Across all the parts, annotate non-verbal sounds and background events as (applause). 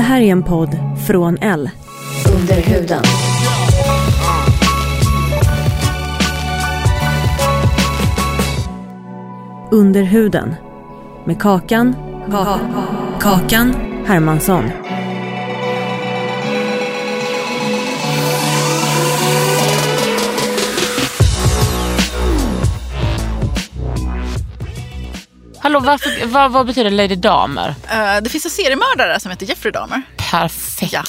Det här är en podd från L. Under huden. Under huden. Med Kakan. Kakan Hermansson. Hallå, varför, vad, vad betyder Lady Damer? Eh, det finns en seriemördare som heter Jeffrey Dahmer. Perfekt. Ja.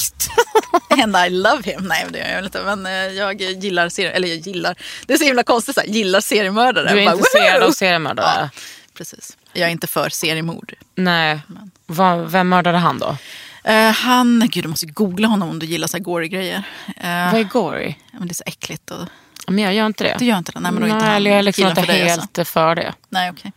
(laughs) And I love him. Nej, men det gör jag inte. Men eh, jag gillar serier, eller jag gillar, det är så himla konstigt, så här, gillar seriemördare. Du är Bara, intresserad av seriemördare? Ja, precis. Jag är inte för seriemord. Nej. Vad- vem mördade han då? Eh, han, gud du måste googla honom om du gillar så här gory grejer. Eh, Vad är Gory? men det är så äckligt. Och, Men jag gör inte det. du gör inte det? Nej, men då är inte Nej, han jag är liksom inte för helt alltså. för det. Nej, okej.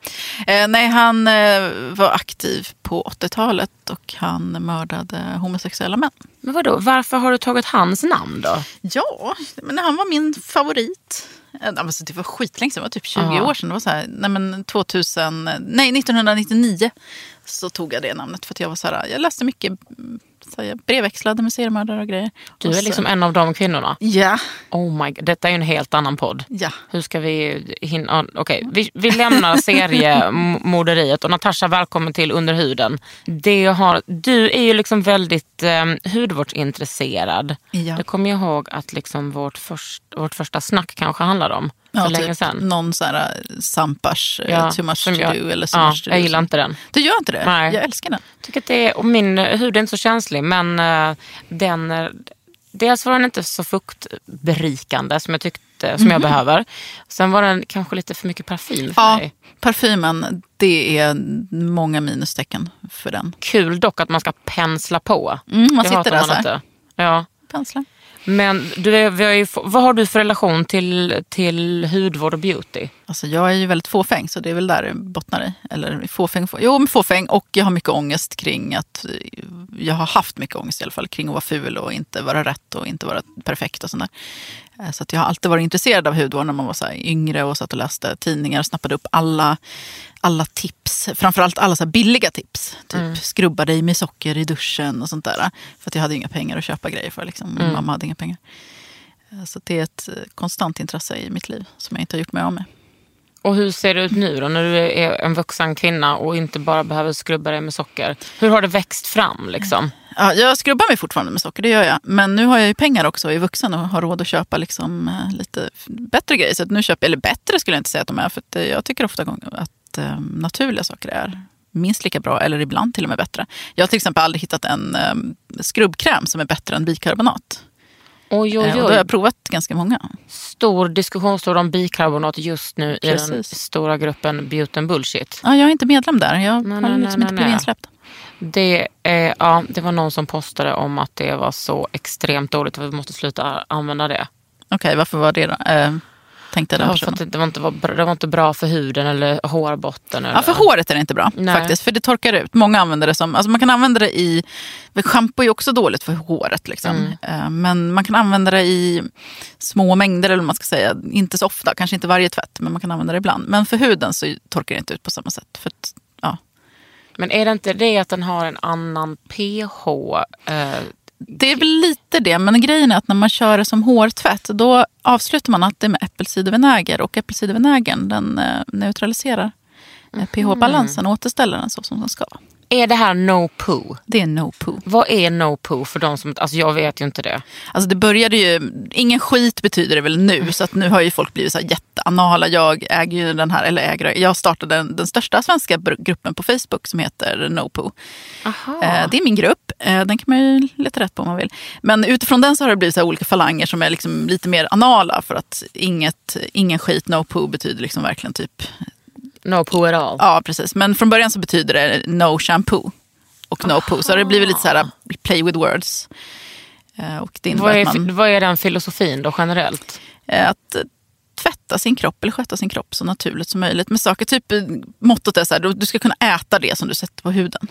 Eh, nej, han eh, var aktiv på 80-talet och han mördade homosexuella män. Men vadå, varför har du tagit hans namn då? Ja, men han var min favorit. Eh, Alltså, det var skitlänge sedan, det var typ 20 Ja. år sedan. Det var så här, nej, men 2000, nej, 1999 så tog jag det namnet. För att jag var så här, jag läste mycket, så jag brevväxlade med seriemördare och grejer. Du är liksom en av de kvinnorna. Ja, Oh my god, detta är ju en helt annan podd. ja. Hur ska vi hinna? Okej, vi, vi lämnar seriemorderiet och Natasha, välkommen till Under huden. Det har, du är ju liksom väldigt eh, hudvårdsintresserad. Ja. Det kommer jag ihåg att liksom vårt, först, vårt första snack kanske handlade om. För ja länge typ sedan. Någon så här Sampars, ja, Too much to jag, do eller so ja, much to do. Jag gillar inte den. Du gör inte det? Nej. Jag älskar den. Tycker att det är, och min hud är inte så känslig men eh, den, eh, dels var den inte så fuktberikande som jag tyckte som jag behöver. Sen var den kanske lite för mycket parfym för Ja, mig. parfymen, det är många minustecken för den. Kul dock att man ska pensla på. Mm, man Det sitter där så här. inte. Ja. Penslar. Men du, vi har ju, vad har du för relation till, till hudvård och beauty? Alltså jag är ju väldigt fåfäng så det är väl där det bottnar i. Eller fåfäng, få- jo men fåfäng och jag har mycket ångest kring att eh, jag har haft mycket ångest i alla fall kring att vara ful och inte vara rätt och inte vara perfekt och sånt där. Eh, Så att jag har alltid varit intresserad av hudvård när man var så yngre och satt och läste tidningar och snappade upp alla, alla tips. Framförallt alla så billiga tips. Typ skrubba dig med socker i duschen och sånt där. För att jag hade inga pengar att köpa grejer för. Liksom. Min mamma hade inga pengar. Eh, Så det är ett eh, konstant intresse i mitt liv som jag inte har gjort mig av med. Och hur ser det ut nu då när du är en vuxen kvinna och inte bara behöver skrubba dig med socker? Hur har det växt fram liksom? Ja, jag skrubbar mig fortfarande med socker, det gör jag. Men nu har jag ju pengar också, och är vuxen och har råd att köpa liksom, eh, lite bättre grejer. Så att nu köper jag, eller bättre skulle jag inte säga att de är, för att eh, jag tycker ofta att eh, naturliga saker är minst lika bra, eller ibland till och med bättre. Jag har till exempel aldrig hittat en skrubbkräm som är bättre än bikarbonat. Oj, oj, Eh, och då har oj. jag provat ganska många. Stor diskussionsstor om bikarbonat just nu i den Precis. stora gruppen Beauty and Bullshit. Ja, jag är inte medlem där, jag Nej, har nej, liksom nej, inte blivit insläppt. Det, är, ja, det var någon som postade om att det var så extremt dåligt att vi måste sluta använda det. Okej, varför var det då? Eh, tänkte den Ja, för personen. att det, var inte, det var inte bra för huden eller hårbotten. Eller, Ja, för håret är det inte bra Nej. faktiskt. För det torkar ut. Många använder det som, alltså man kan använda det i, schampo är också dåligt för håret. Liksom. Mm. Eh, Men man kan använda det i små mängder eller man ska säga. Inte så ofta, kanske inte varje tvätt, men man kan använda det ibland. Men för huden så torkar det inte ut på samma sätt. För att, ja. Men är det inte det att den har en annan pH? Eh, Det är väl lite det, men grejen är att när man kör det som hårtvätt då avslutar man alltid med äppelcidervinäger och äppelcidervinägern den eh, neutraliserar Eh, pH-balansen, återställer den så som den ska. Är det här no poo? Det är no poo. Vad är no poo för de som... Alltså jag vet ju inte det. Alltså det började ju, ingen skit betyder det väl nu, så att nu har ju folk blivit så här jätteanala. Jag äger ju den här, eller äger, jag startade den, den största svenska gruppen på Facebook som heter NoPo. Aha. Eh, det är min grupp, eh, den kan man ju leta rätt på om man vill. Men utifrån den så har det blivit så olika falanger som är liksom lite mer anala för att inget, ingen skit, NoPo betyder liksom verkligen typ No poo at all. Ja, precis. Men från början så betyder det no shampoo och no poo. Så det har blivit lite så här play with words. Eh, Och det Vad är, att, man, vad är den filosofin då generellt? eh, att eh, tvätta sin kropp eller sköta sin kropp så naturligt som möjligt. Med saker, typ mottot är så här, du- du ska kunna äta det som du sätter på huden.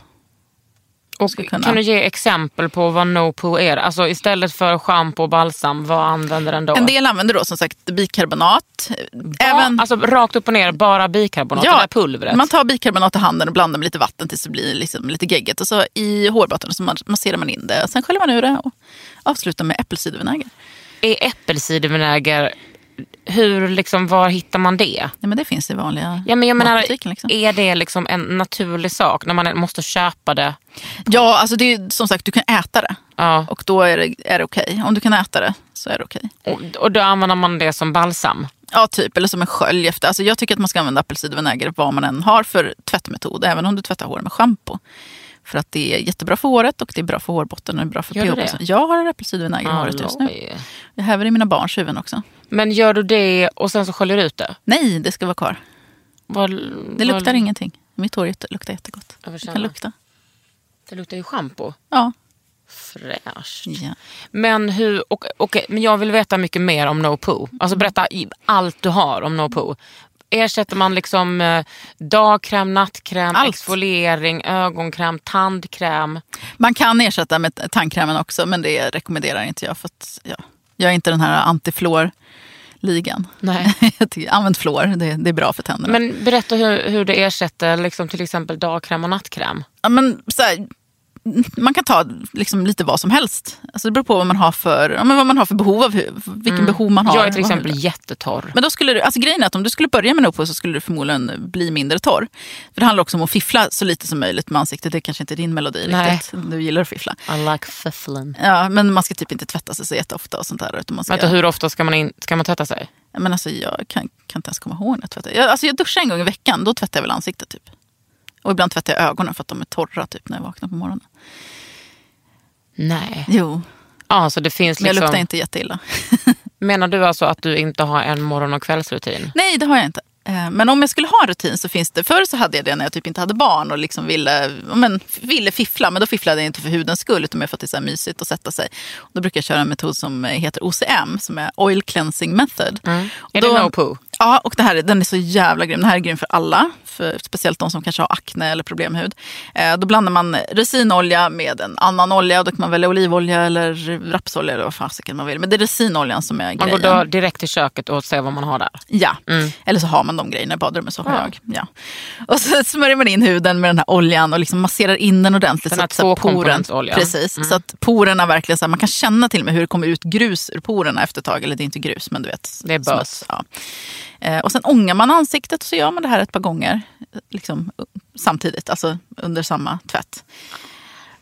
Och Kan du ge exempel på vad no poo är? Alltså istället för schampo och balsam, vad använder den då? En del använder då som sagt bikarbonat. Ja, Även, Alltså rakt upp och ner, bara bikarbonat, det där pulvret. Man tar bikarbonat i handen och blandar med lite vatten tills det blir liksom lite geggigt. Och så i hårbotten så mas- masserar man in det. Sen sköljer man ur det och avslutar med äppelcidervinäger. Är äppelcidervinäger, hur liksom, var hittar man det? Ja, men det finns i vanliga Ja, men jag menar. Liksom. är det liksom en naturlig sak när man måste köpa det? Ja, alltså det är som sagt, du kan äta det. Ja. Och då är det, är det okej. Om du kan äta det så är det okej. Och, och då använder man det som balsam? Ja, typ. Eller som en skölj efter. Alltså jag tycker att man ska använda apelcidervinäger vad man än har för tvättmetod. Även om du tvättar hår med schampo. För att det är jättebra för håret och det är bra för hårbotten och det är bra för pH. Jag har apelcidervinäger i håret just nu. Jag häver i mina barns huvuden också. Men gör du det och sen så sköljer du ut det? Nej, det ska vara kvar. Vad, Det luktar vad, ingenting. Mitt hår luktar jättegott. Det kan lukta. Det luktar ju schampo. Ja. Fräscht. ja. Men, hur, och, okej, men jag vill veta mycket mer om no poo. Alltså berätta i- allt du har om no poo. Ersätter man liksom eh, dagkräm, nattkräm, Allt. exfoliering, ögonkräm, tandkräm? Man kan ersätta med tandkrämen också, men det rekommenderar inte jag. För att, ja, jag är inte den här antifluor-ligan. Nej. (laughs) Använd fluor, det, det är bra för tänderna. Men berätta hur, hur det ersätter liksom, till exempel dagkräm och nattkräm. Ja, men, så här, man kan ta liksom, lite vad som helst. Alltså, det beror på vad man har för, ja, vad man har för behov av vilken behov man har. Jag är till exempel jättetorr. Men då skulle du, alltså grejen är att om du skulle börja med Nopo så skulle du förmodligen bli mindre torr. För det handlar också om att fiffla så lite som möjligt med ansiktet. Det är kanske inte är din melodi Nej. riktigt. Du gillar att fiffla. I like fifflin. Ja, men man ska typ inte tvätta sig så jätteofta och sånt där. Utan man ska, Vänta, hur ofta ska man, in, ska man tvätta sig? Men alltså, jag kan, kan inte ens komma ihåg när jag tvättar. Jag, alltså, jag duschar en gång i veckan, då tvättar jag väl ansiktet typ. Och ibland tvättar jag ögonen för att de är torra typ när jag vaknar på morgonen. Nej. Jo, Ja, så det finns men jag liksom, luktar inte jätteilla. (laughs) Menar du alltså att du inte har en morgon och kvällsrutin? Nej, det har jag inte. Eh, Men om jag skulle ha en rutin så finns det, förr så hade jag det när jag typ inte hade barn och liksom ville, men, ville fiffla. Men då fifflade jag inte för hudens skull utan mer för att det är så mysigt att sätta sig. Och då brukar jag köra en metod som heter OCM, som är Oil Cleansing Method. Mm. Är då- det no poo? Ja, och det här, är- den är så jävla grym. Den här är grym för alla, för, speciellt de som kanske har akne eller problemhud. Eh, då blandar man resinolja med en annan olja. Då kan man välja olivolja eller rapsolja eller vad fasiken man vill. Men det är resinoljan som är Man grejen. går då direkt till köket och ser vad man har där. Ja, Mm. eller så har man de grejerna i badrummet. Så har Ja. jag. Ja. Och så smörjer man in huden med den här oljan och liksom masserar in den ordentligt. Den så här så poren, tvåkomponentsoljan. precis, Mm. så att porerna verkligen, så här, man kan känna till och med hur det kommer ut grus ur porerna efter ett tag. Eller det är inte grus, men du vet. Det är bös. Ja. Eh, och sen ångar man ansiktet och så gör man det här ett par gånger. eh, Liksom, samtidigt, alltså under samma tvätt.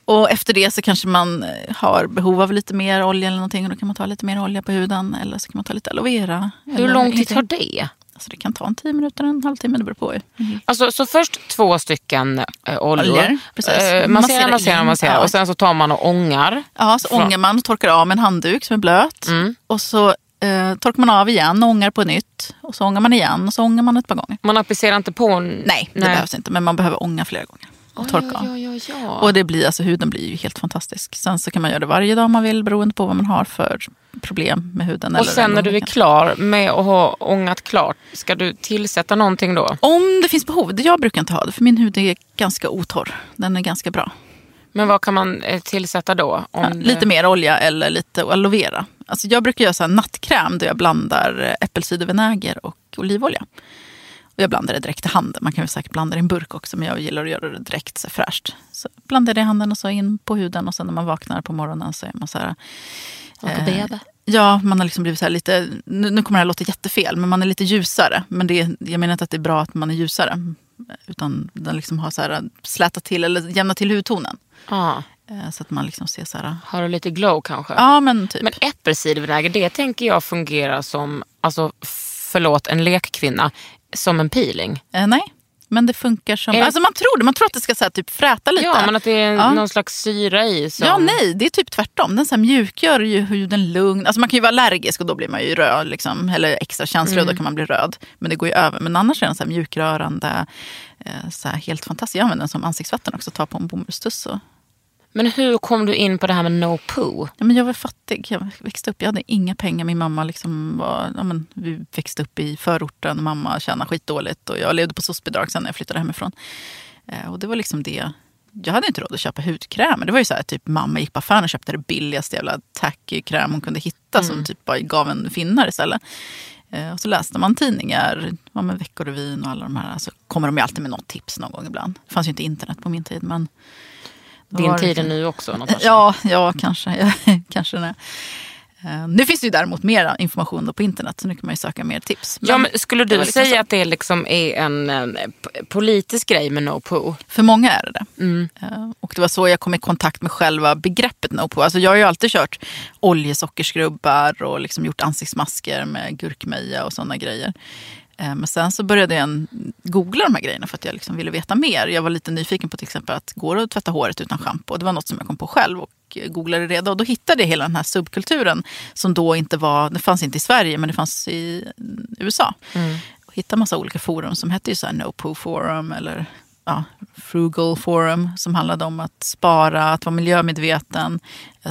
Och efter det så kanske man eh, har behov av lite mer olja eller någonting. Och då kan man ta lite mer olja på huden. Eller så kan man ta lite aloe vera. Hur lång tid tar det? Alltså det kan ta en tio minuter, en halvtimme, det beror på. ju. Alltså, så först två stycken äh, oljor. Oljor, precis. Eh, masserar, Massera masserar, masserar. ja. Och sen så tar man och ångar. Ja, så Från- ångar man och torkar av med en handduk som är blöt. Mm. Och så eh, torkar man av igen ångar på nytt. Och så ångar man igen och så ångar man ett par gånger. Man applicerar inte på en... Nej, det behövs inte. Men man behöver ånga flera gånger. Och torka av. Ja, ja, ja. Och det blir, alltså, huden blir ju helt fantastisk. Sen så kan man göra det varje dag om man vill beroende på vad man har för problem med huden. och sen när du är klar med att ha ångat klart, ska du tillsätta någonting då? Om det finns behov. Jag brukar inte ha det för min hud är ganska otorr. Den är ganska bra. Men vad kan man eh, tillsätta då? Om Ja, det- lite mer olja eller lite aloe vera. Alltså jag brukar göra så här nattkräm där jag blandar eh, äppelcidervinäger och olivolja. Och jag blandar det direkt i handen. Man kan väl säkert blanda det i en burk också men jag gillar att göra det direkt så fräscht. Så blandar jag det i handen och så in på huden och sen när man vaknar på morgonen så är man så här... Och bebe. Ja, man har liksom blivit så här lite, nu, nu kommer det här låta jättefel, men man är lite ljusare. Men det, jag menar inte att det är bra att man är ljusare. Utan den liksom har så här, slätat till eller jämnat till hudtonen. Ja. Eh, Så att man liksom ser så här... Har du lite glow kanske? Ja men typ. Men äppelcidervinäger, det tänker jag fungerar som, alltså förlåt, en lekkvinna, som en peeling. Eh, nej. Men det funkar som... Är- Alltså man tror det. Man tror att det ska så här, typ fräta lite. Ja, men att det är Ja. någon slags syra i. Som... Ja, nej, det är typ tvärtom. Den så här mjukgör ju huden lugn. Alltså man kan ju vara allergisk och då blir man ju röd. Liksom, eller extra känslig och Mm. då kan man bli röd. Men det går ju över. Men annars är den så här mjukrörande. Eh, så här helt fantastisk. Jag använder den som ansiktsvatten också. Ta på en bomullstuss. Och... Men hur kom du in på det här med no poo? Ja, men jag var fattig. Jag växte upp. Jag hade inga pengar. Min mamma liksom var... Ja, men, vi växte upp i förorten. Mamma tjänade skitdåligt. Och jag levde på soc-bidrag sen när jag flyttade hemifrån. Eh, och det var liksom det. Jag hade inte råd att köpa hudkräm. Det var ju så här, typ mamma gick på affären och köpte det billigaste jävla tacky-kräm hon kunde hitta. Som typ bara gav en finnar istället. Eh, och så läste man tidningar, ja, men Veckorevyn och alla de här. Så kommer de ju alltid med något tips någon gång ibland. Det fanns ju inte internet på min tid. Men Din tid är nu också Natasha. (laughs) Ja, ja kanske. (laughs) kanske det. Eh, Nu finns det ju däremot mer information på internet så nu kan man ju söka mer tips. Ja, men skulle du liksom säga så. att det liksom är en, en politisk grej med no poo? För många är det det. Mm. Eh, Och det var så jag kom i kontakt med själva begreppet no Alltså jag har ju alltid kört oljesockerskrubbar och liksom gjort ansiktsmasker med gurkmeja och sådana grejer. Eh, Men sen så började jag googla de här grejerna för att jag liksom ville veta mer. Jag var lite nyfiken på till exempel att går det att tvätta håret utan schampo? Det var något som jag kom på själv och eh, googlade det. Och då hittade jag hela den här subkulturen som då inte var, det fanns inte i Sverige men det fanns i mm, USA. Och hittade massa olika forum som hette ju så här No Poo Forum eller ja, Frugal Forum som handlade om att spara, att vara miljömedveten,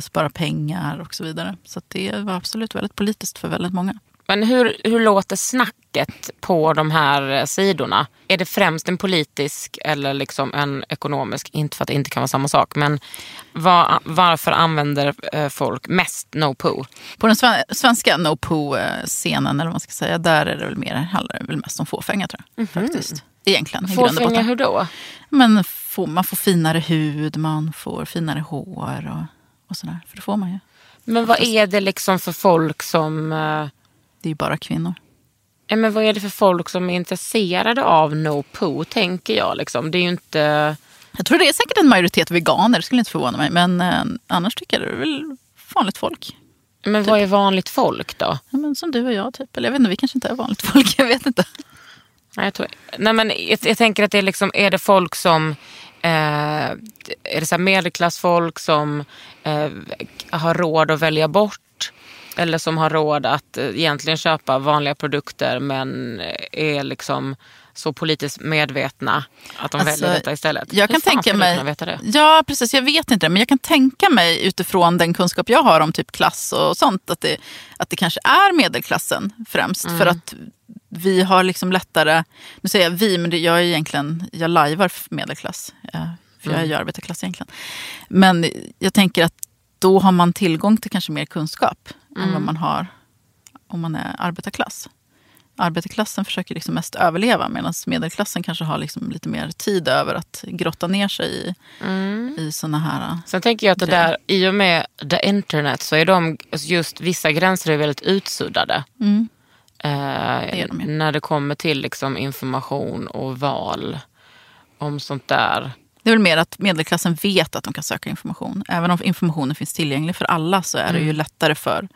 spara pengar och så vidare. Så det var absolut väldigt politiskt för väldigt många. Men hur, hur låter snacket på de här eh, sidorna? Är det främst en politisk eller liksom en ekonomisk? Inte för att det inte kan vara samma sak, men var, varför använder eh, folk mest no poo? På den sven- svenska No Poo-scenen, eller vad man ska säga, där är det väl mer, handlar det väl mest om fåfänga tror jag. Faktiskt. Egentligen, Fåfänga hur då? Men får, man får finare hud, man får finare hår och, och sådär. För det får man ju. Men vad är det liksom för folk som... Det är ju bara kvinnor. Ja, men vad är det för folk som är intresserade av no poo, tänker jag. Liksom. Det är ju inte... Jag tror det är säkert en majoritet veganer, det skulle inte förvåna mig. Men eh, annars tycker jag det är väl vanligt folk. Men vad är vanligt folk då? Ja, men som du och jag typ. Eller jag vet inte, vi kanske inte är vanligt folk. (laughs) Jag vet inte. Nej, jag, tror, nej, men jag, jag tänker att det är, liksom, är det folk som... Eh, är det så medelklassfolk som eh, har råd att välja bort? Eller som har råd att eh, egentligen köpa vanliga produkter men är liksom så politiskt medvetna att de Alltså, väljer detta istället? Jag kan tänka mig? Ja, precis. Jag vet inte det. Men jag kan tänka mig utifrån den kunskap jag har om typ klass och sånt. Att det, att det kanske är medelklassen främst. Mm. För att vi har liksom lättare, nu säger jag vi, men det, jag är egentligen, jag lajvar medelklass. eh, För jag är Mm. ju arbetarklass egentligen. Men jag tänker att då har man tillgång till kanske mer kunskap än Mm. vad man har om man är arbetarklass. Arbetarklassen försöker liksom mest överleva medan medelklassen kanske har liksom lite mer tid över att grotta ner sig i, Mm. i såna här... Sen tänker jag att det grejer. där, i och med the internet så är de, just vissa gränser är väldigt utsuddade. Mm. Eh, är de när det kommer till liksom information och val om sånt där. Det är väl mer att medelklassen vet att de kan söka information. Även om informationen finns tillgänglig för alla så är det ju lättare för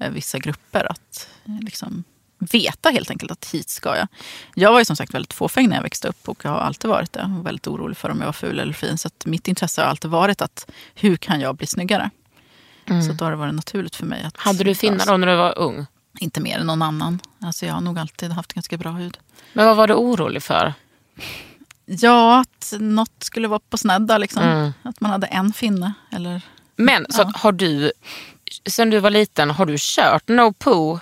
eh, vissa grupper att eh, liksom, veta helt enkelt att hit ska jag. Jag var ju som sagt väldigt fåfäng när jag växte upp och jag har alltid varit det. Jag var väldigt orolig för om jag var ful eller fin. Så att mitt intresse har alltid varit att hur kan jag bli snyggare? Så då har det varit naturligt för mig att... Hade du finnar då när du var ung? Inte mer än någon annan. Alltså jag har nog alltid haft ganska bra hud. Men vad var du orolig för? Ja, att något skulle vara på snedda. Liksom. Mm. Att man hade en finne. Eller... Men så att har du, sen du var liten, har du kört no poo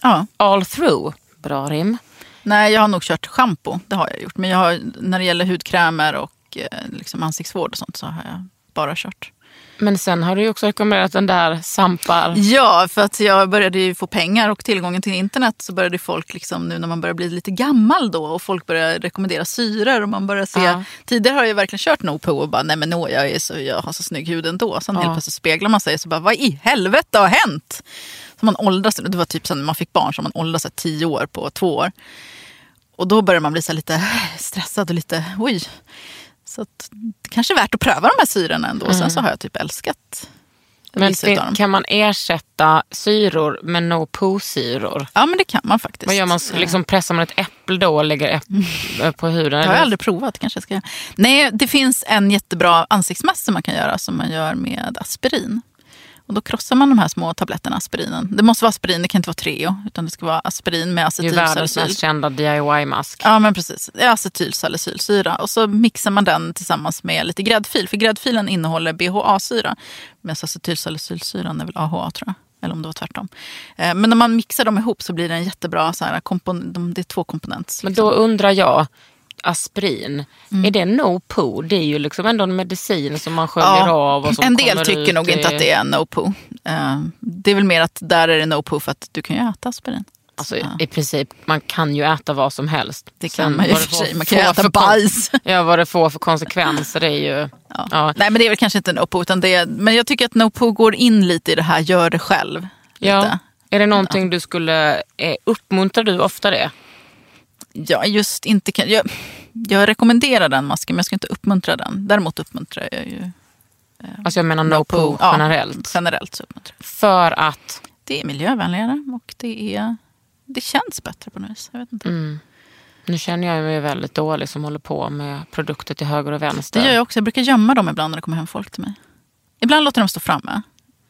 Ja. all through? Bra rim. Nej, jag har nog kört schampo. Det har jag gjort. Men jag har, när det gäller hudkrämer och eh, liksom ansiktsvård och sånt så har jag bara kört. Men sen har du ju också rekommenderat den där Sampar. Ja, för att jag började ju få pengar och tillgången till internet så började folk liksom nu när man börjar bli lite gammal då och folk börjar rekommendera syror och man börjar se. Ja. Tidigare har jag verkligen kört no på och bara nej men no, jag, är så, jag har så snygg hud ändå. Sen Ja. helt plötsligt speglar man sig och så bara vad i helvete har hänt? Så man åldras, det var typ sen man fick barn så man åldras tio år på två år. Och då börjar man bli så lite (sighs) stressad och lite oj. Så att, det kanske är värt att pröva de här syrorna ändå. Sen så har jag typ älskat Men dem. kan man ersätta syror med no poo-syror? Ja men det kan man faktiskt. Vad gör man? Liksom pressar man ett äpple då och lägger äpple på huden? Det har jag aldrig provat. kanske jag ska göra. Nej, det finns en jättebra ansiktsmask som man kan göra som man gör med aspirin. Och då krossar man de här små tabletterna aspirinen. Det måste vara aspirin, det kan inte vara Treo. Utan det ska vara aspirin med Det är världens mest kända DIY-mask. Ja men precis, det är acetylsalicylsyra. Och så mixar man den tillsammans med lite gräddfil. För gräddfilen innehåller BHA-syra. Medan acetylsalicylsyran är väl AHA tror jag. Eller om det var tvärtom. Eh, Men när man mixar dem ihop så blir det en jättebra, så här, kompon- de, det är två komponents. Men då undrar jag, aspirin, är det no poo? Det är ju liksom ändå en medicin som man sköljer av. Och som en del tycker ut nog inte att det är no poo. Eh, Det är väl mer att där är det no poo för att du kan ju äta aspirin. Alltså, I princip, man kan ju äta vad som helst. Det Sen kan man ju för sig. Man kan ju äta för bajs. (laughs) Ja, vad det får för konsekvenser är ju... Ja. Ja. Nej men det är väl kanske inte no poo. Utan det är, men jag tycker att no poo går in lite i det här gör det själv. Ja. Är det någonting du skulle... Eh, uppmuntrar du ofta det? Ja, just inte kan, jag, jag rekommenderar den masken men jag ska inte uppmuntra den. Däremot uppmuntrar jag ju Alltså jag menar no, poo Ja, generellt. generellt så uppmuntrar jag. För att... Det är miljövänligare och det, är, det känns bättre på något vis. Jag vet inte. Mm. Nu känner jag mig väldigt dålig som håller på med produkter till höger och vänster. Det gör jag också. Jag brukar gömma dem ibland när det kommer hem folk till mig. Ibland låter jag dem stå framme.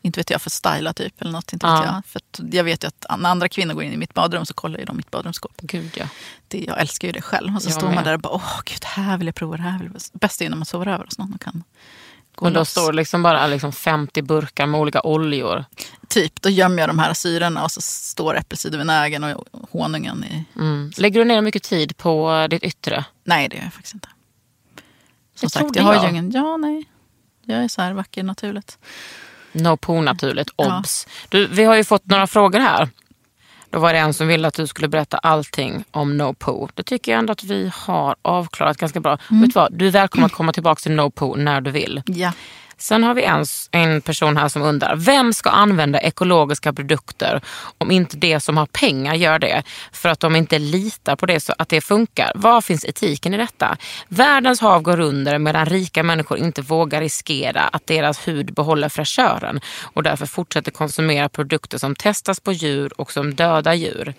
Inte vet jag, för att styla typ. Eller något, inte vet Ja. jag. För jag vet ju att när andra kvinnor går in i mitt badrum så kollar ju de mitt badrumsskåp. Gud ja. Det, jag älskar ju det själv. Och så Jag står man där och bara, åh gud, här vill jag prova. Det här vill jag. Bäst är ju när man sover över hos någon och kan gå Och då loss. står liksom bara liksom 50 burkar med olika oljor. Typ, då gömmer jag de här syrorna och så står äppelcidervinägern och honungen i... Mm. Lägger du ner mycket tid på ditt yttre? Nej, det gör jag faktiskt inte. Som Det sagt, jag har jag. ju ingen... Ja, nej. Jag är så här vacker naturligt. No poo naturligt, Ja. obs. Du, vi har ju fått några frågor här. Då var det en som ville att du skulle berätta allting om no poo. Det tycker jag ändå att vi har avklarat ganska bra. Mm. Vet du vad? Du är välkommen att komma tillbaka till no poo när du vill. Ja. Sen har vi en, en person här som undrar, vem ska använda ekologiska produkter om inte det som har pengar gör det? För att de inte litar på det så att det funkar. Var finns etiken i detta? Världens hav går under medan rika människor inte vågar riskera att deras hud behåller fräschören och därför fortsätter konsumera produkter som testas på djur och som dödar djur.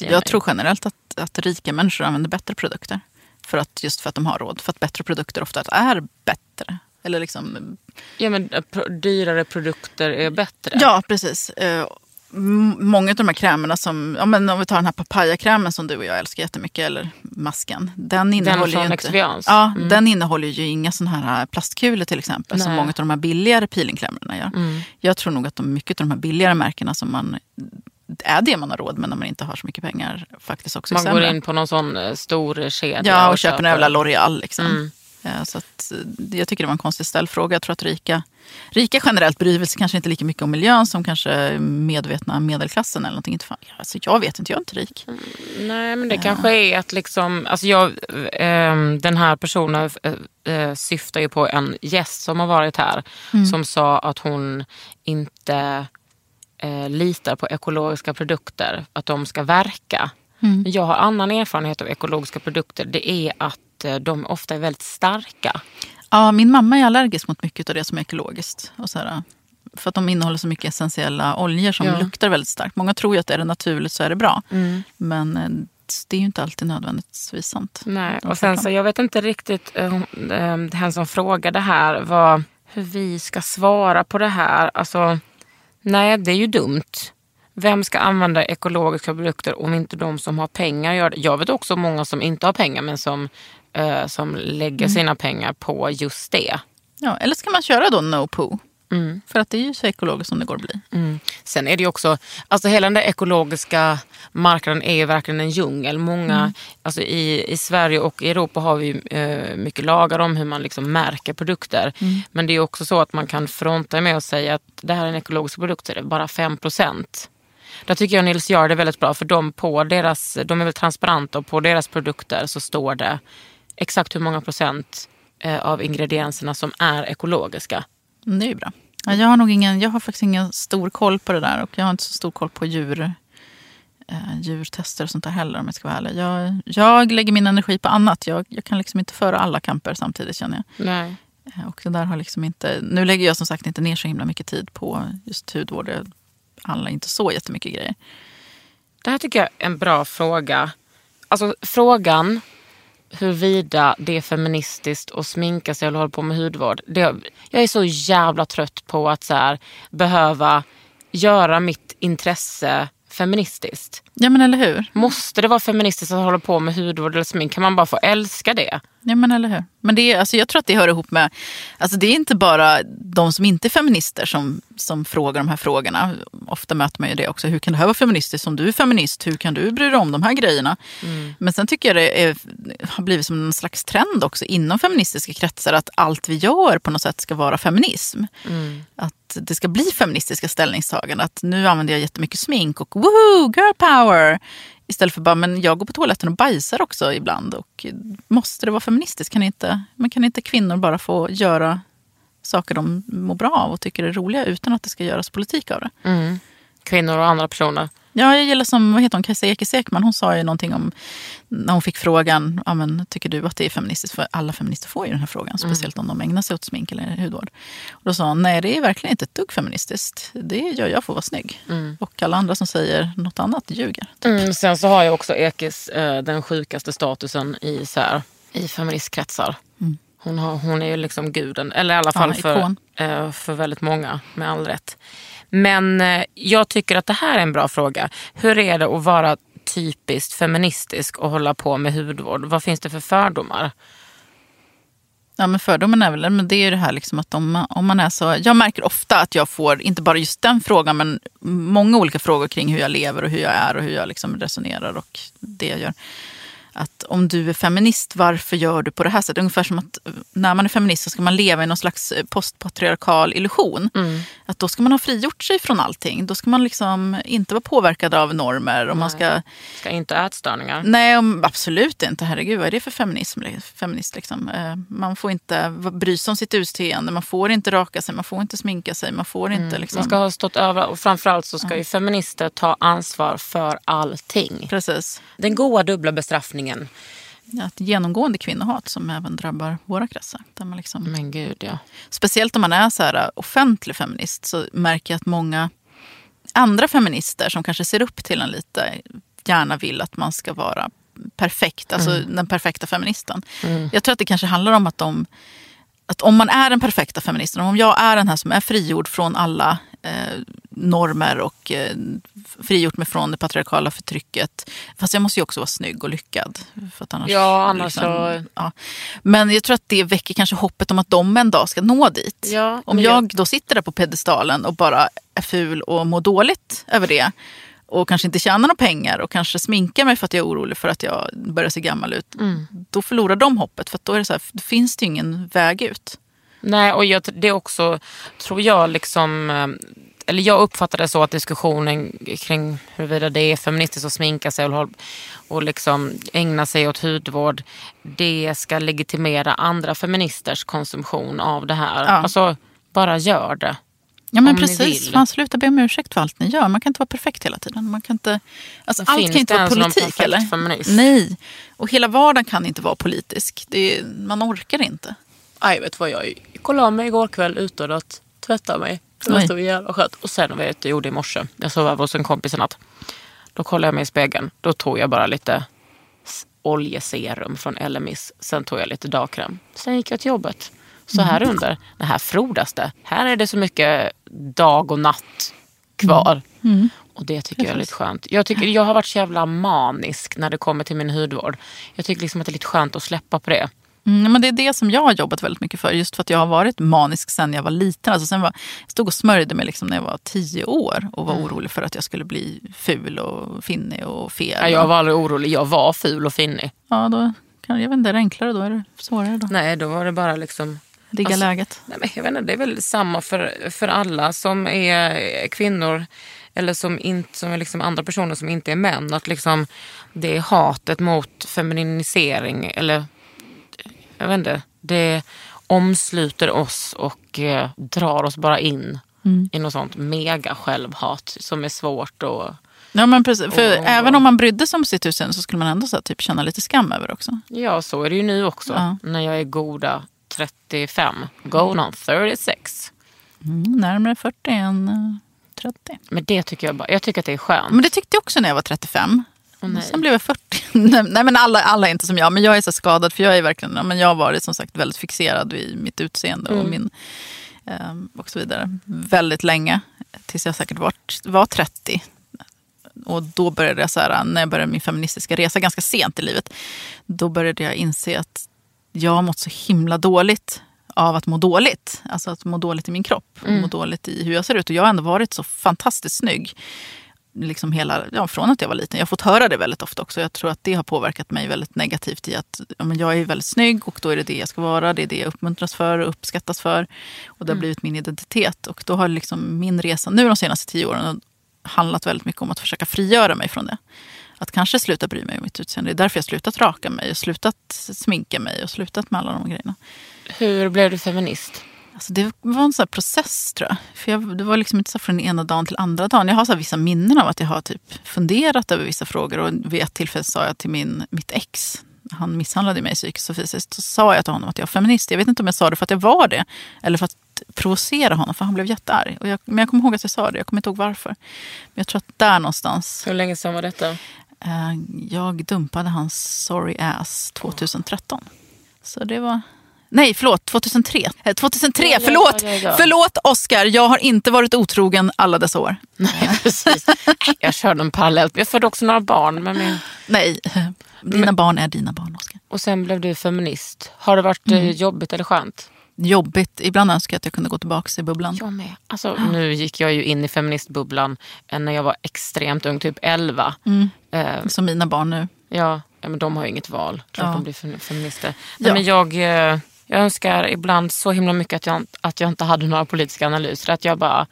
Jag tror generellt att, att rika människor använder bättre produkter. För att, just för att de har råd. För att bättre produkter ofta är bättre. Eller liksom, Ja, men eh, dyrare produkter är bättre. ja, precis. Eh, Många av de här krämerna som, ja, men om vi tar den här papayakrämen som du och jag älskar jättemycket, eller masken. Den innehåller från ju inte? Ja, Mm. den innehåller ju inga sådana här plastkulor till exempel. Som Nej. många av de här billigare peelingkrämerna gör. Mm. Jag tror nog att de, mycket av de här billigare märkena som man är det man har råd med när man inte har så mycket pengar faktiskt också Man går in på någon sån eh, stor kedja Ja, och köper en jävla L'Oreal. Liksom. Mm. Ja, så att, eh, jag tycker det var en konstig ställfråga. Jag tror att rika, rika generellt bryr sig kanske inte lika mycket om miljön som kanske medvetna medelklassen. eller någonting. Inte fan, ja, alltså, jag vet inte, jag är inte rik. Nej, men det kanske är att liksom, alltså jag, ehm, den här personen eh, eh, syftar ju på en gäst som har varit här som sa att hon inte eh, litar på ekologiska produkter, att de ska verka. Men Jag har annan erfarenhet av ekologiska produkter. Det är att eh, de ofta är väldigt starka. Ja, min mamma är allergisk mot mycket av det som är ekologiskt. Och så här, för att de innehåller så mycket essentiella oljor som Ja. luktar väldigt starkt. Många tror ju att är det naturligt så är det bra. Men eh, det är ju inte alltid nödvändigtvis sant. Nej, och sen så jag vet inte riktigt, eh, han som frågade här, vad, hur vi ska svara på det här. Alltså, nej, det är ju dumt. Vem ska använda ekologiska produkter om inte de som har pengar gör det? Jag vet också många som inte har pengar men som, eh, som lägger sina pengar på just det. Ja, eller ska man köra då no poo? Mm. För att det är ju så ekologiskt som det går att bli. Sen är det ju också, alltså hela den där ekologiska marknaden är ju verkligen en djungel. Många, alltså i, i Sverige och i Europa har vi eh, mycket lagar om hur man liksom märker produkter. Men det är också så att man kan fronta med att säga att det här är en ekologisk produkt, så är det bara 5 Där tycker jag Nils gör det väldigt bra för de, på deras, de är väl transparenta och på deras produkter så står det exakt hur många procent eh, av ingredienserna som är ekologiska. Mm, Det är ju bra. Ja, jag, har nog ingen, jag har faktiskt ingen stor koll på det där och jag har inte så stor koll på djur. eh, djurtester och sånt där heller om jag ska vara ärlig. Jag, jag lägger min energi på annat. Jag, jag kan liksom inte föra alla kamper samtidigt känner jag. Nej. Eh, Och det där har liksom inte, nu lägger jag som sagt inte ner så himla mycket tid på just hudvård. Det handlar inte så jättemycket grejer. Det här tycker jag är en bra fråga. Alltså frågan huruvida det är feministiskt att sminka sig eller hålla på med hudvård. Det, jag är så jävla trött på att så här, behöva göra mitt intresse feministiskt. Ja men eller hur? Måste det vara feministiskt att hålla på med hudvård eller smink? Kan man bara få älska det? Ja men eller hur. Men det är, alltså, jag tror att det hör ihop med, alltså det är inte bara de som inte är feminister som, som frågar de här frågorna. Ofta möter man ju det också. Hur kan det här vara feministiskt? Om du är feminist, hur kan du bry dig om de här grejerna? Men sen tycker jag det är, har blivit som en slags trend också inom feministiska kretsar att allt vi gör på något sätt ska vara feminism. Att det ska bli feministiska ställningstaganden. Att nu använder jag jättemycket smink och woho, girl power. Istället för bara, men jag går på toaletten och bajsar också ibland. Och måste det vara feministiskt? Kan inte, men kan inte kvinnor bara få göra saker de mår bra av och tycker är roliga utan att det ska göras politik av det? Mm. Kvinnor och andra personer. Ja, jag gillar som vad heter hon, Kajsa Ekis Ekman. Hon sa ju någonting om när hon fick frågan, ja, men, tycker du att det är feministiskt? För alla feminister får ju den här frågan, speciellt om de ägnar sig åt smink eller hudvård. Och då sa hon, nej det är verkligen inte ett dugg feministiskt. Det gör jag för att vara snygg. Och alla andra som säger något annat ljuger. Mm, sen så har jag också Ekis eh, den sjukaste statusen i, så här, i feministkretsar. Hon, har, hon är ju liksom guden, eller i alla fall Ja, för, eh, för väldigt många med all rätt. Men eh, jag tycker att det här är en bra fråga. Hur är det att vara typiskt feministisk och hålla på med hudvård? Vad finns det för fördomar? Ja, men fördomen är väl men det är ju det här liksom att om, man- om man är så... Jag märker ofta att jag får, inte bara just den frågan, men många olika frågor kring hur jag lever och hur jag är och hur jag liksom resonerar och det jag gör. Att om du är feminist, varför gör du på det här sättet? Ungefär som att eh, när man är feminist så ska man leva i någon slags eh, postpatriarkal illusion. Att då ska man ha frigjort sig från allting. Då ska man liksom inte vara påverkad av normer. Och man ska, Ska inte ha ätstörningar? Nej, absolut inte. Herregud, vad är det för feminism? feminist? Liksom? Eh, Man får inte bry sig om sitt utseende, man får inte raka sig, man får inte sminka sig, man får inte... Liksom... Man ska ha stått över och framförallt så ska ju feminister ta ansvar för allting. Precis. Den goa dubbla bestraffningen. Ja, Ett genomgående kvinnohat som även drabbar våra kretsar. Där man liksom... Men gud ja. Speciellt om man är så här uh, offentlig feminist så märker jag att många andra feminister som kanske ser upp till en lite gärna vill att man ska vara perfekt, alltså den perfekta feministen. Jag tror att det kanske handlar om att de att om man är den perfekta feministen, om jag är den här som är frigjord från alla eh, normer och eh, frigjort mig från det patriarkala förtrycket. Fast jag måste ju också vara snygg och lyckad. För att annars, Ja, annars så- ja. Men jag tror att det väcker kanske hoppet om att de en dag ska nå dit. Ja, om jag då sitter där på pedestalen och bara är ful och mår dåligt över det och kanske inte tjänar några pengar och kanske sminkar mig för att jag är orolig för att jag börjar se gammal ut. Då förlorar de hoppet för att då är det så här, finns det ju ingen väg ut. Nej, och jag, det är också, tror jag, liksom... eh, Eller jag uppfattar det så att diskussionen kring huruvida det är feministiskt att sminka sig och, och liksom ägna sig åt hudvård, det ska legitimera andra feministers konsumtion av det här. Ja. Alltså, bara gör det. Ja men Om precis, vill. fan sluta be om ursäkt för allt ni gör. Man kan inte vara perfekt hela tiden. Man kan inte, alltså, allt kan inte vara politik eller? feminist? Nej, och hela vardagen kan inte vara politisk. Är, man orkar inte. Aj, vet vad jag kollade av mig igår kväll utan att tvätta mig. Det var så jävla skönt. Och sen vad jag gjorde i morse. Jag sov över hos en kompis i natt. Då kollade jag mig i spegeln. Då tog jag bara lite oljeserum från Elemis. Sen tog jag lite dagkräm. Sen gick jag till jobbet. Så här under, det här frodas det. Här är det så mycket dag och natt kvar. Och det tycker jag är lite skönt. Jag, tycker, jag har varit så jävla manisk när det kommer till min hudvård. Jag tycker liksom att det är lite skönt att släppa på det. Mm, men det är det som jag har jobbat väldigt mycket för. Just för att jag har varit manisk sen jag var liten. Alltså sen var, jag stod och smörjde mig liksom när jag var tio år och var orolig för att jag skulle bli ful och finnig och fel. Ja, jag var aldrig orolig. Jag var ful och finnig. ja, då, kan, jag vet inte, är det enklare då? Är det svårare då? Nej, då var det bara liksom... Digga Alltså, läget. Nej, men jag vet inte, det är väl samma för, för alla som är kvinnor eller som, inte, som är liksom andra personer som inte är män. Att liksom det är hatet mot feminisering eller jag vet inte. Det omsluter oss och eh, drar oss bara in i något sånt mega självhat som är svårt att Ja, men precis. För Och- även om man brydde sig om sitt utseende så skulle man ändå så typ, känna lite skam över också. Ja, så är det ju nu också. Ja. När jag är goda 35. Going on 36. Mm, närmare 40 än eh, 30. Men det tycker jag bara, jag tycker att det är skönt. Men det tyckte jag också när jag var 35. Nej. Sen blev jag 40. (laughs) nej, men alla, alla är inte som jag. Men jag är så skadad för jag är verkligen, men jag har varit som sagt väldigt fixerad vid mitt utseende och min ehm, och så vidare. Väldigt länge. Tills jag säkert var, var 30. Och då började jag, så här, när jag började min feministiska resa ganska sent i livet. Då började jag inse att jag har mått så himla dåligt av att må dåligt. Alltså att må dåligt i min kropp och må dåligt i hur jag ser ut. Och jag har ändå varit så fantastiskt snygg liksom hela, ja, från att jag var liten. Jag har fått höra det väldigt ofta också. Jag tror att det har påverkat mig väldigt negativt i att ja, men jag är väldigt snygg och då är det det jag ska vara. Det är det jag uppmuntras för och uppskattas för. Och det har blivit min identitet. Och då har liksom min resa nu de senaste tio åren handlat väldigt mycket om att försöka frigöra mig från det. Att kanske sluta bry mig om mitt utseende. Det är därför jag slutat raka mig och slutat sminka mig och slutat med alla de grejerna. Hur blev du feminist? Alltså det var en sån här process tror jag. För jag, det var liksom inte så från den ena dagen till andra dagen. Jag har så vissa minnen av att jag har typ funderat över vissa frågor. Och vid ett tillfälle sa jag till min, mitt ex, han misshandlade mig psykiskt och fysiskt. Så sa jag till honom att jag var feminist. Jag vet inte om jag sa det för att jag var det. Eller för att provocera honom, för han blev jättearg. Och jag, men jag kommer ihåg att jag sa det, jag kommer inte ihåg varför. Men jag tror att där någonstans, Hur länge sedan var detta? eh, jag dumpade hans sorry ass 2013. Så det var... Nej, förlåt. 2003. Eh, 2003, Ja, ja, förlåt! ja, ja. Förlåt Oscar, jag har inte varit otrogen alla dessa år. Nej, (laughs) precis. Jag körde en parallellt. Jag födde också några barn. Men min... Nej, (laughs) dina barn är dina barn Oscar. Och sen blev du feminist. Har det varit eh, jobbigt eller skönt? Jobbigt. Ibland önskar jag att jag kunde gå tillbaka i bubblan. Jag med. Alltså, Nu gick jag ju in i feministbubblan eh, när jag var extremt ung, typ 11. Eh, Som mina barn nu. ja, ja, men de har ju inget val. Klart Ja. de blir fem- feminister. Nej, men jag, eh, jag önskar ibland så himla mycket att jag, att jag inte hade några politiska analyser. Att jag bara,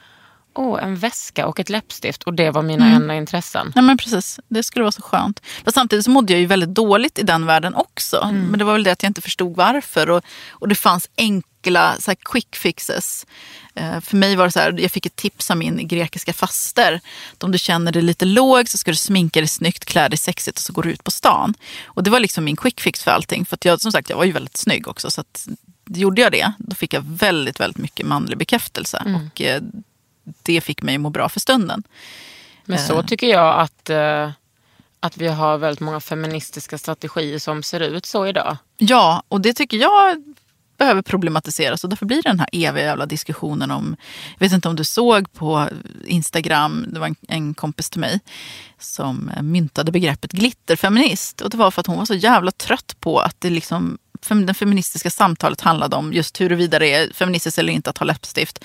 åh, en väska och ett läppstift. Och det var mina enda intressen. Nej, men precis. Det skulle vara så skönt. Men samtidigt så mådde jag ju väldigt dåligt i den världen också. Men det var väl det att jag inte förstod varför. Och, och det fanns enkla så quick fixes. Eh, för mig var det så här, jag fick ett tips av min grekiska faster. Om du känner dig lite låg så ska du sminka dig snyggt, klä dig sexigt och så går du ut på stan. Och det var liksom min quick fix för allting. För jag, som sagt, jag var ju väldigt snygg också. Så att, gjorde jag det, då fick jag väldigt, väldigt mycket manlig bekräftelse. Och eh, det fick mig att må bra för stunden. Men så tycker jag att, eh, att vi har väldigt många feministiska strategier som ser ut så idag. Ja, och det tycker jag behöver problematiseras och därför blir det den här eviga jävla diskussionen om, jag vet inte om du såg på Instagram, det var en, en kompis till mig som myntade begreppet glitterfeminist och det var för att hon var så jävla trött på att det liksom det feministiska samtalet handlade om just huruvida det är feministiskt eller inte att ha läppstift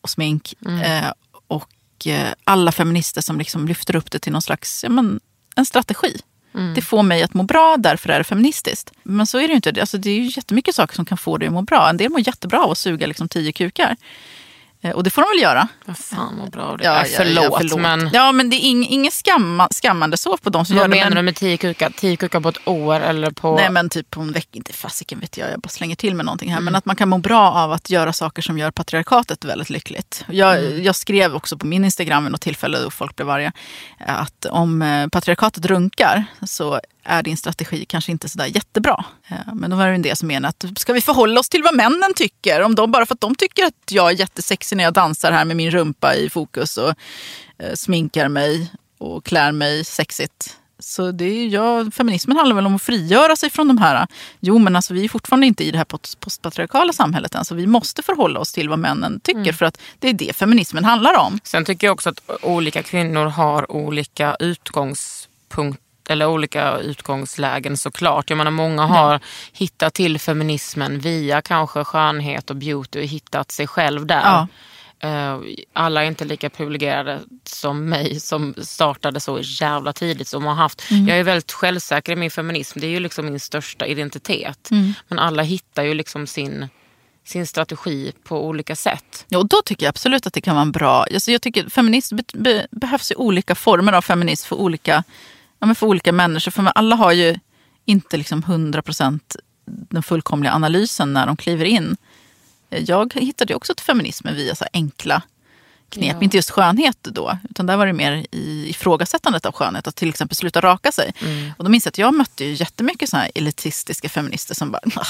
och smink. Eh, och eh, alla feminister som liksom lyfter upp det till någon slags, ja, men, en strategi. Mm. Det får mig att må bra, därför är det feministiskt. Men så är det ju inte. Alltså, det är ju jättemycket saker som kan få dig att må bra. En del mår jättebra av att suga liksom tio kukar. Eh, Och det får de väl göra. Vad fan vad bra det Ja, är. ja, förlåt, ja, men Ja, men det är ing, inget skamma, skammande så på de som vad gör det. menar men- du med tio kukar? Tio kukar på ett år eller på... Nej men typ på en vecka, inte fasiken vet jag, jag bara slänger till med någonting här. Mm. Men att man kan må bra av att göra saker som gör patriarkatet väldigt lyckligt. Jag, Mm. jag skrev också på min Instagram vid något tillfälle då folk blev arga. Att om eh, patriarkatet runkar så är din strategi kanske inte sådär jättebra. Eh, Men då var det en del som menade att ska vi förhålla oss till vad männen tycker? Om de, bara för att de tycker att jag är jättesexig när jag dansar här med min rumpa i fokus och eh, sminkar mig och klär mig sexigt. Så det är, ja, feminismen handlar väl om att frigöra sig från de här, jo men alltså vi är fortfarande inte i det här post- postpatriarkala samhället än, så vi måste förhålla oss till vad männen tycker för att det är det feminismen handlar om. Sen tycker jag också att olika kvinnor har olika utgångspunkter eller olika utgångslägen såklart. Jag menar många har hittat till feminismen via kanske skönhet och beauty och hittat sig själv där. Ja. Eh, Alla är inte lika privilegierade som mig som startade så jävla tidigt. Som har haft. Jag är väldigt självsäker i min feminism. Det är ju liksom min största identitet. Men alla hittar ju liksom sin, sin strategi på olika sätt. Ja, och då tycker jag absolut att det kan vara en bra... Alltså jag tycker feminism be, be, behövs i olika former av feminism för olika, ja, men för olika människor. För alla har ju inte liksom 100% den fullkomliga analysen när de kliver in. Jag hittade ju också till feminismen via så enkla knep. Ja. Inte just skönhet då, utan där var det mer i ifrågasättandet av skönhet. Att till exempel sluta raka sig. Mm. Och då minns jag att jag mötte ju jättemycket såna här elitistiska feminister som bara, "Ah,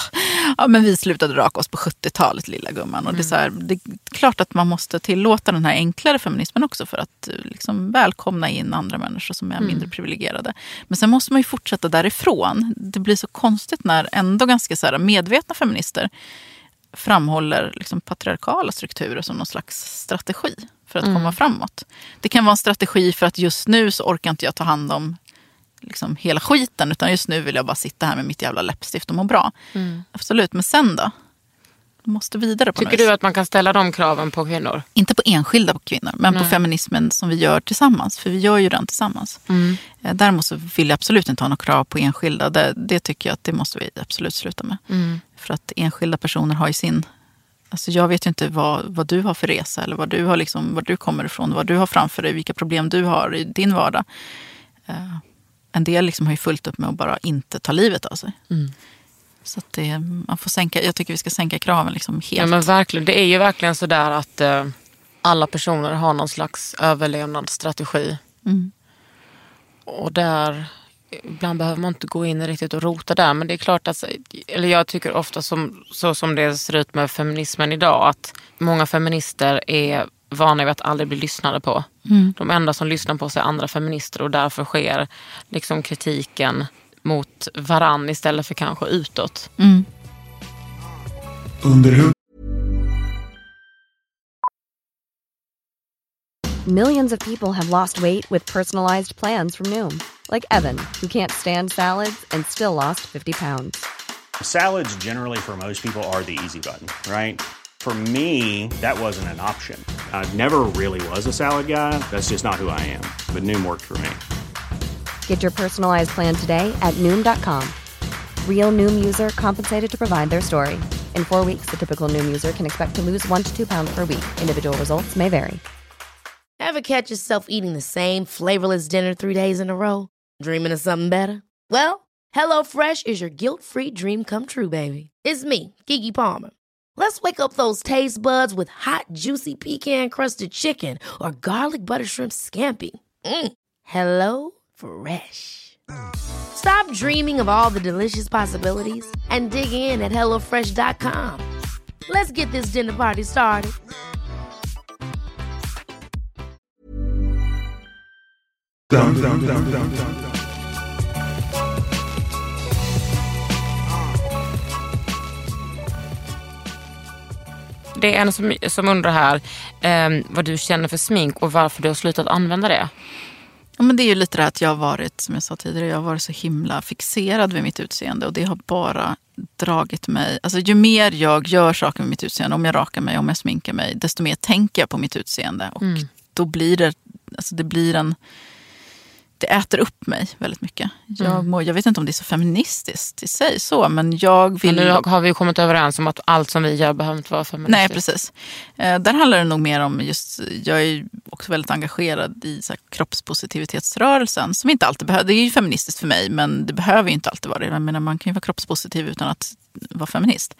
ja men vi slutade raka oss på 70-talet lilla gumman. Och det, är så här, det är klart att man måste tillåta den här enklare feminismen också för att eh, liksom, välkomna in andra människor som är mindre privilegierade. Men sen måste man ju fortsätta därifrån. Det blir så konstigt när ändå ganska så medvetna feminister framhåller liksom patriarkala strukturer som någon slags strategi för att komma framåt. Det kan vara en strategi för att just nu så orkar inte jag ta hand om liksom hela skiten utan just nu vill jag bara sitta här med mitt jävla läppstift och må bra. Absolut, men sen då? Måste vidare på Tycker du att man kan ställa de kraven på kvinnor? Inte på enskilda kvinnor, men på feminismen som vi gör tillsammans. För vi gör ju den tillsammans. Eh, Däremot så vill jag absolut inte ha några krav på enskilda. Det, det tycker jag att det måste vi absolut sluta med. För att enskilda personer har ju sin... Alltså jag vet ju inte vad, vad du har för resa eller vad du, har liksom, var du kommer ifrån, vad du har framför dig, vilka problem du har i din vardag. Eh, en del liksom har ju fullt upp med att bara inte ta livet av sig. Så det, man får sänka, jag tycker vi ska sänka kraven liksom helt. Ja men verkligen. Det är ju verkligen så där att eh, alla personer har någon slags överlevnadsstrategi. Mm. Och där, ibland behöver man inte gå in riktigt och rota där. Men det är klart att, eller jag tycker ofta som, så som det ser ut med feminismen idag. Att många feminister är vana vid att aldrig bli lyssnade på. De enda som lyssnar på sig är andra feminister och därför sker liksom kritiken mot varann istället för kanske utåt. Mm. Under. Millions of people have lost weight with personalized plans from Noom, like Evan, who can't stand salads and still lost 50 pounds. Salads, generally, for most people, are the easy button, right? For me, that wasn't an option. I never really was a salad guy. That's just not who I am. But Noom worked for me. Get your personalized plan today at Noom.com. Real Noom user compensated to provide their story. In four weeks, the typical Noom user can expect to lose one to two pounds per week. Individual results may vary. Ever catch yourself eating the same flavorless dinner three days in a row? Dreaming of something better? Well, HelloFresh is your guilt-free dream come true, baby. It's me, Kiki Palmer. Let's wake up those taste buds with hot, juicy pecan-crusted chicken or garlic butter shrimp scampi. Mm. Hello Fresh. Stop dreaming of all the delicious possibilities and dig in at HelloFresh.com. Let's get this dinner party started. Dum, dum, dum, dum, dum. Det är en som, som undrar här eh, vad du känner för smink och varför du har slutat använda det. Ja, men det är ju lite det att jag har varit, som jag sa tidigare, jag har varit så himla fixerad vid mitt utseende och det har bara dragit mig. Alltså ju mer jag gör saker med mitt utseende, om jag rakar mig, om jag sminkar mig, desto mer tänker jag på mitt utseende. Och då blir det, alltså det blir en, det äter upp mig väldigt mycket. Jag, mår, jag vet inte om det är så feministiskt i sig så, men jag Men vill... nu har vi ju kommit överens om att allt som vi gör behöver inte vara feministiskt. Nej, precis. Eh, där handlar det nog mer om just, jag är också väldigt engagerad i så här, kroppspositivitetsrörelsen. Som inte alltid behöver, det är ju feministiskt för mig, men det behöver ju inte alltid vara det. Jag menar, man kan ju vara kroppspositiv utan att vara feminist.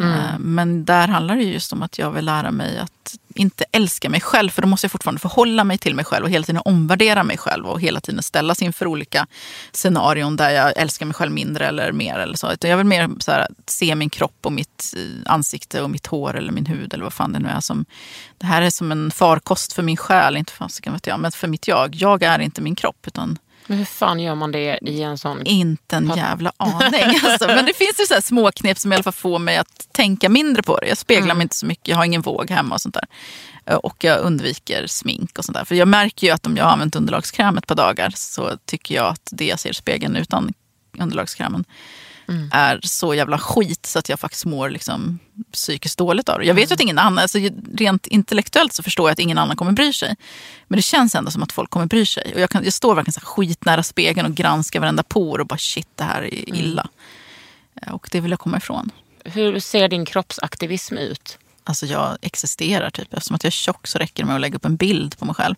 Mm. Eh, men där handlar det just om att jag vill lära mig att inte älska mig själv. För då måste jag fortfarande förhålla mig till mig själv och hela tiden omvärdera mig själv. Och hela tiden ställas inför olika scenarion där jag älskar mig själv mindre eller mer. Eller så. Utan jag vill mer så här, se min kropp och mitt eh, ansikte och mitt hår eller min hud eller vad fan det nu är. Som, det här är som en farkost för min själ, inte fasiken vet jag, men för mitt jag. Jag är inte min kropp utan men hur fan gör man det i en sån... inte en jävla (laughs) aning. Alltså, men det finns ju så här små knep som i alla fall får mig att tänka mindre på det. Jag speglar mig inte så mycket, jag har ingen våg hemma och sånt där. Eh, Och jag undviker smink och sånt där. För jag märker ju att om jag har använt underlagskräm ett par dagar så tycker jag att det jag ser i spegeln utan underlagskrämen är så jävla skit så att jag faktiskt mår liksom psykiskt dåligt av det. Jag vet ju att ingen annan, alltså rent intellektuellt så förstår jag att ingen annan kommer bry sig. Men det känns ändå som att folk kommer bry sig. Och jag, kan, jag står verkligen så skitnära spegeln och granskar varenda por och bara shit det här är illa. Eh, Och det vill jag komma ifrån. Hur ser din kroppsaktivism ut? Alltså jag existerar typ. Eftersom att jag är tjock så räcker det med att lägga upp en bild på mig själv.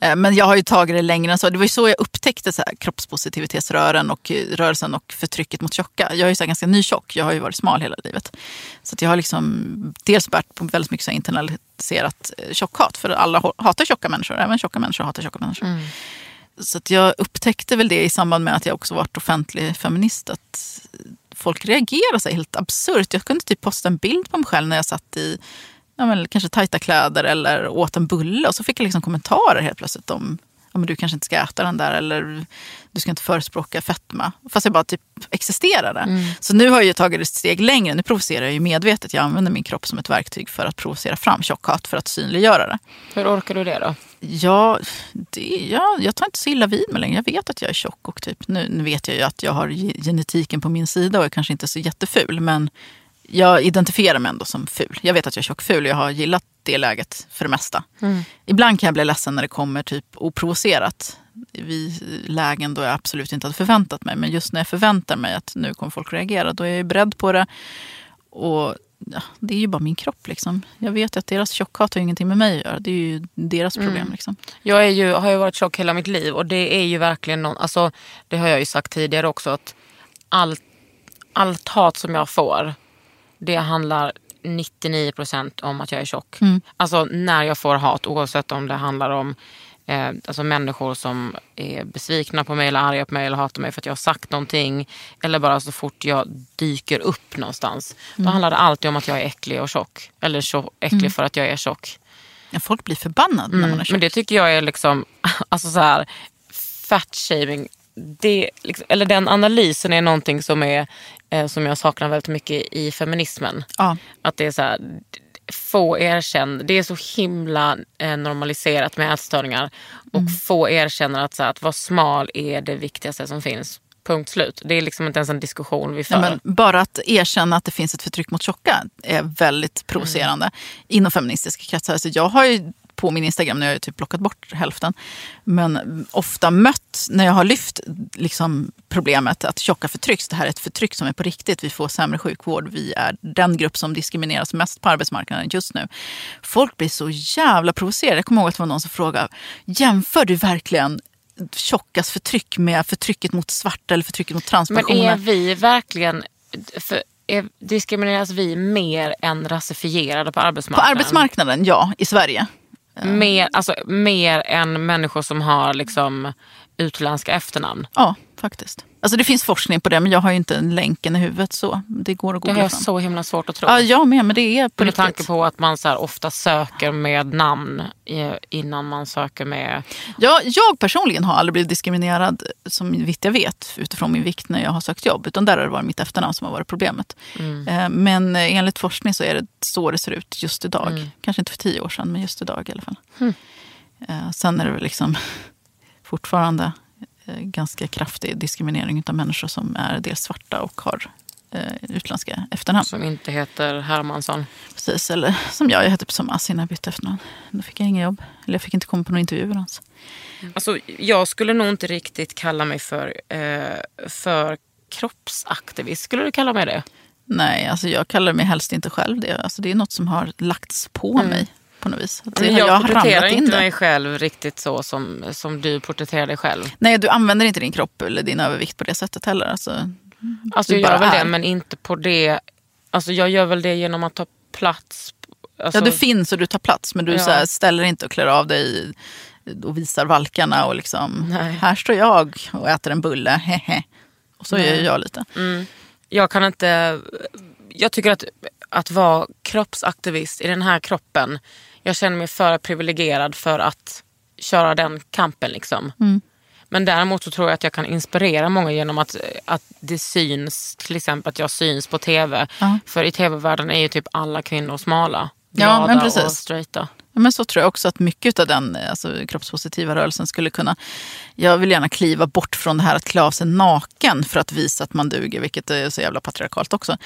Eh, Men jag har ju tagit det längre än så. Det var ju så jag upptäckte så här kroppspositivitetsrörelsen och eh, rörelsen och förtrycket mot tjocka. Jag är ju så ganska nytjock. Jag har ju varit smal hela livet. Så jag har liksom dels bärt på väldigt mycket så här internaliserat eh, tjockhat. För alla hatar tjocka människor. Även tjocka människor hatar tjocka människor. Så att jag upptäckte väl det i samband med att jag också varit offentlig feminist. Att folk reagerar så här helt absurt. Jag kunde typ posta en bild på mig själv när jag satt i ja, men kanske tajta kläder eller åt en bulle. Och så fick jag liksom kommentarer helt plötsligt om ja, men du kanske inte ska äta den där eller du ska inte förespråka fetma. Fast jag bara typ existerade. Så nu har jag tagit det ett steg längre. Nu provocerar jag ju medvetet. Jag använder min kropp som ett verktyg för att provocera fram tjockhat för att synliggöra det. Hur orkar du det då? Ja, det, ja, jag tar inte så illa vid mig längre. Jag vet att jag är tjock och typ, nu, nu vet jag ju att jag har ge- genetiken på min sida och är kanske inte så jätteful. Men jag identifierar mig ändå som ful. Jag vet att jag är tjockful och jag har gillat det läget för det mesta. Ibland kan jag bli ledsen när det kommer typ oprovocerat vid lägen då jag absolut inte hade förväntat mig. Men just när jag förväntar mig att nu kommer folk reagera, då är jag ju beredd på det. Och ja, det är ju bara min kropp. Liksom. Jag vet ju att deras tjockhat har ingenting med mig att göra. Det är ju deras problem. Liksom. Jag är ju, har ju varit tjock hela mitt liv och det är ju verkligen någon, alltså, det har jag ju sagt tidigare också att allt, allt hat som jag får det handlar 99% om att jag är tjock. Alltså när jag får hat oavsett om det handlar om eh, alltså människor som är besvikna på mig eller arga på mig eller hatar mig för att jag har sagt någonting. Eller bara så fort jag dyker upp någonstans. Då handlar det alltid om att jag är äcklig och tjock. Eller så äcklig för att jag är tjock. Ja, folk blir förbannade när man är tjock. Men det tycker jag är liksom, (laughs) alltså så här, fat shaming. Det, liksom, eller den analysen är någonting som, är, eh, som jag saknar väldigt mycket i feminismen. Ja. Att det är så här, få erkänn, det är så himla eh, normaliserat med ätstörningar. Och få erkänner att, så här, att vara smal är det viktigaste som finns. Punkt slut. Det är liksom inte ens en diskussion vi för. Men bara att erkänna att det finns ett förtryck mot tjocka är väldigt provocerande inom feministiska kretsar. Alltså jag har ju på min Instagram, nu har jag typ plockat bort hälften, men ofta mött när jag har lyft liksom, problemet att tjocka förtrycks. Det här är ett förtryck som är på riktigt. Vi får sämre sjukvård. Vi är den grupp som diskrimineras mest på arbetsmarknaden just nu. Folk blir så jävla provocerade. Jag kommer ihåg att det var någon som frågade, jämför du verkligen tjockas förtryck med förtrycket mot svarta eller förtrycket mot Men transpersoner? är vi verkligen, för, är, diskrimineras vi mer än rasifierade på På arbetsmarknaden? arbetsmarknaden, ja, i Sverige. Mer, alltså, mer än människor som har liksom, utländska efternamn. Ja, faktiskt. Alltså det finns forskning på det, men jag har ju inte en länken i huvudet så. Det går att Det googla jag fram. så himla svårt att tro. Ja, jag med, men det är på med riktigt. tanke på att man så här, ofta söker med namn innan man söker med... Ja, jag personligen har aldrig blivit diskriminerad som vitt jag vet utifrån min vikt när jag har sökt jobb. Utan där har det varit mitt efternamn som har varit problemet. Mm. Eh, Men eh, enligt forskning så är det så det ser ut just idag. Mm. Kanske inte för tio år sedan, men just idag i alla fall. Eh, Sen är det väl liksom (laughs) fortfarande ganska kraftig diskriminering av människor som är dels svarta och har eh, utländska efternamn. Som inte heter Hermansson. Precis, eller som jag, jag hette som Assi när jag bytte efternamn. Då fick jag inga jobb. Eller jag fick inte komma på några intervjuer ens. Alltså, jag skulle nog inte riktigt kalla mig för, eh, för kroppsaktivist. Skulle du kalla mig det? Nej, alltså jag kallar mig helst inte själv det. Alltså det är något som har lagts på mig på något vis. Att jag har porträtterar inte det. mig själv riktigt så som, som du porträtterar dig själv. Nej, du använder inte din kropp eller din övervikt på det sättet heller. Alltså, Alltså Du jag gör väl är. det men inte på det. Alltså jag gör väl det genom att ta plats. Alltså, ja, du finns och du tar plats, men du Ja. här, ställer inte och klär av dig och visar valkarna och liksom, Nej. här står jag och äter en bulle, (laughs) hehe. Och så gör jag lite. jag kan inte... Jag tycker att, att vara kroppsaktivist i den här kroppen. Jag känner mig för privilegierad för att köra den kampen. Liksom. Men däremot så tror jag att jag kan inspirera många genom att, att det syns. Till exempel att jag syns på tv. Ja. För i tv-världen är ju typ alla kvinnor smala. Ja, Glada men precis. och straighta. Ja, men så tror jag också att mycket av den alltså, kroppspositiva rörelsen skulle kunna... Jag vill gärna kliva bort från det här att klä av sig naken för att visa att man duger, vilket är så jävla patriarkalt också.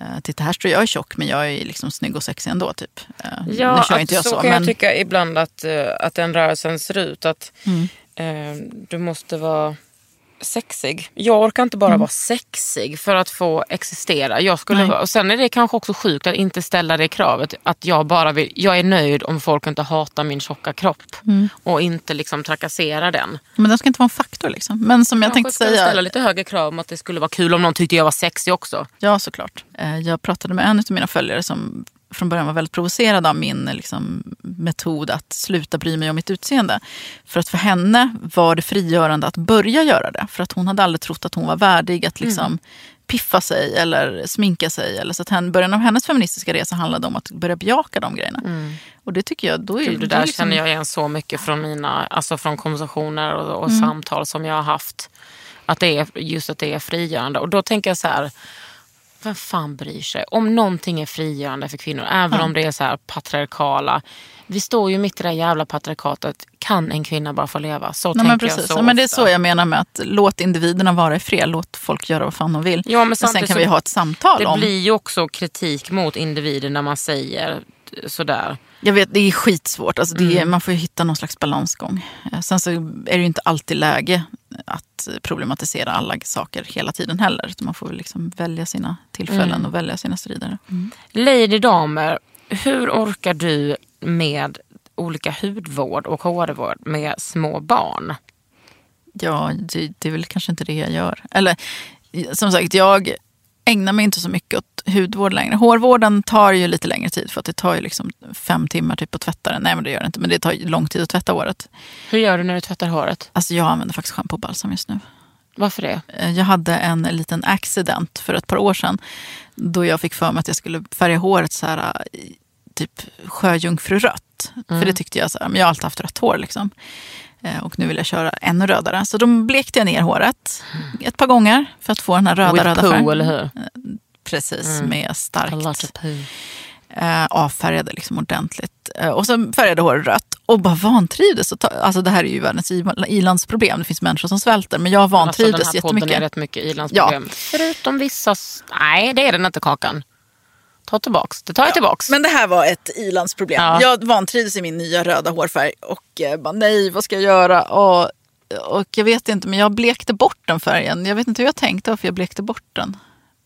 Uh, titta, här står jag tjock, men jag är liksom snygg och sexig ändå. Typ. Eh, Ja, nu kör inte jag så, så, kan men jag tycka ibland att, eh, att den rörelsen ser ut. Att Mm. eh, du måste vara sexig. Jag orkar inte bara Mm. vara sexig för att få existera. Jag skulle Nej. och sen är det kanske också sjukt att inte ställa det kravet. Att jag bara vill, jag är nöjd om folk inte hatar min tjocka kropp. Mm. Och inte liksom trakassera den. Men den ska inte vara en faktor liksom. Men som jag Kanske tänkte säga. ställa lite högre krav om att det skulle vara kul om någon tyckte jag var sexig också. Ja, såklart. Eh, Jag pratade med en av mina följare som från början var väldigt provocerad av min liksom, metod att sluta bry mig om mitt utseende. För att för henne var det frigörande att börja göra det. För att hon hade aldrig trott att hon var värdig att liksom, piffa sig eller sminka sig. Eller så att hen, början av hennes feministiska resa handlade om att börja bejaka de grejerna. Och det tycker jag, då är Gud, det där liksom, känner jag igen så mycket från mina alltså från konversationer och, och Mm. samtal som jag har haft. Att det är just att det är frigörande. Och då tänker jag så här, vem fan bryr sig? Om någonting är frigörande för kvinnor, även om det är så här patriarkala. Vi står ju mitt i det här jävla patriarkatet. Kan en kvinna bara få leva? Så Nej, tänker men precis. jag så ja, men det är så jag menar med att låt individerna vara i fred. Låt folk göra vad fan de vill. Ja, men men sen kan vi ha ett samtal Det om... blir ju också kritik mot individer när man säger sådär. Jag vet, det är skitsvårt. Alltså det är, Mm. Man får ju hitta någon slags balansgång. Eh, Sen så är det ju inte alltid läge att problematisera alla saker hela tiden heller. Man får liksom välja sina tillfällen Mm. och välja sina strider. Lady Damer, hur orkar du med olika hudvård och hårvård med små barn? Ja, det, det är väl kanske inte det jag gör. Eller som sagt, jag ägnar mig inte så mycket åt hudvård längre. Hårvården tar ju lite längre tid för att det tar ju liksom fem timmar typ att tvätta den. Nej men det gör det inte, men det tar lång tid att tvätta håret. Hur gör du när du tvättar håret? Alltså jag använder faktiskt schampo och balsam just nu. Varför det? Eh, Jag hade en liten accident för ett par år sedan. Då jag fick för mig att jag skulle färga håret så här, i typ sjöjungfrurött. För det tyckte jag, så här, men jag har alltid haft rött hår. Liksom. Eh, Och nu vill jag köra ännu rödare. Så då blekte jag ner håret ett par gånger för att få den här röda, With röda färgen. eller hur? Precis, med A starkt poo. eh, avfärgade liksom ordentligt. Eh, och sen färgade håret rött och bara vantrivdes. Och ta, alltså det här är ju världens ilandsproblem. Det finns människor som svälter. Men jag vantrivdes alltså, den här podden jättemycket. är rätt mycket ilandsproblem. Förutom vissa... Nej, det är den inte Kakan. Ta tillbaks. Det tar jag tillbaks. Men det här var ett ilandsproblem. Ja. Jag vantrivdes i min nya röda hårfärg och eh, bara nej, vad ska jag göra? Och, och jag vet inte, men jag blekte bort den färgen. Jag vet inte hur jag tänkte varför jag blekte bort den.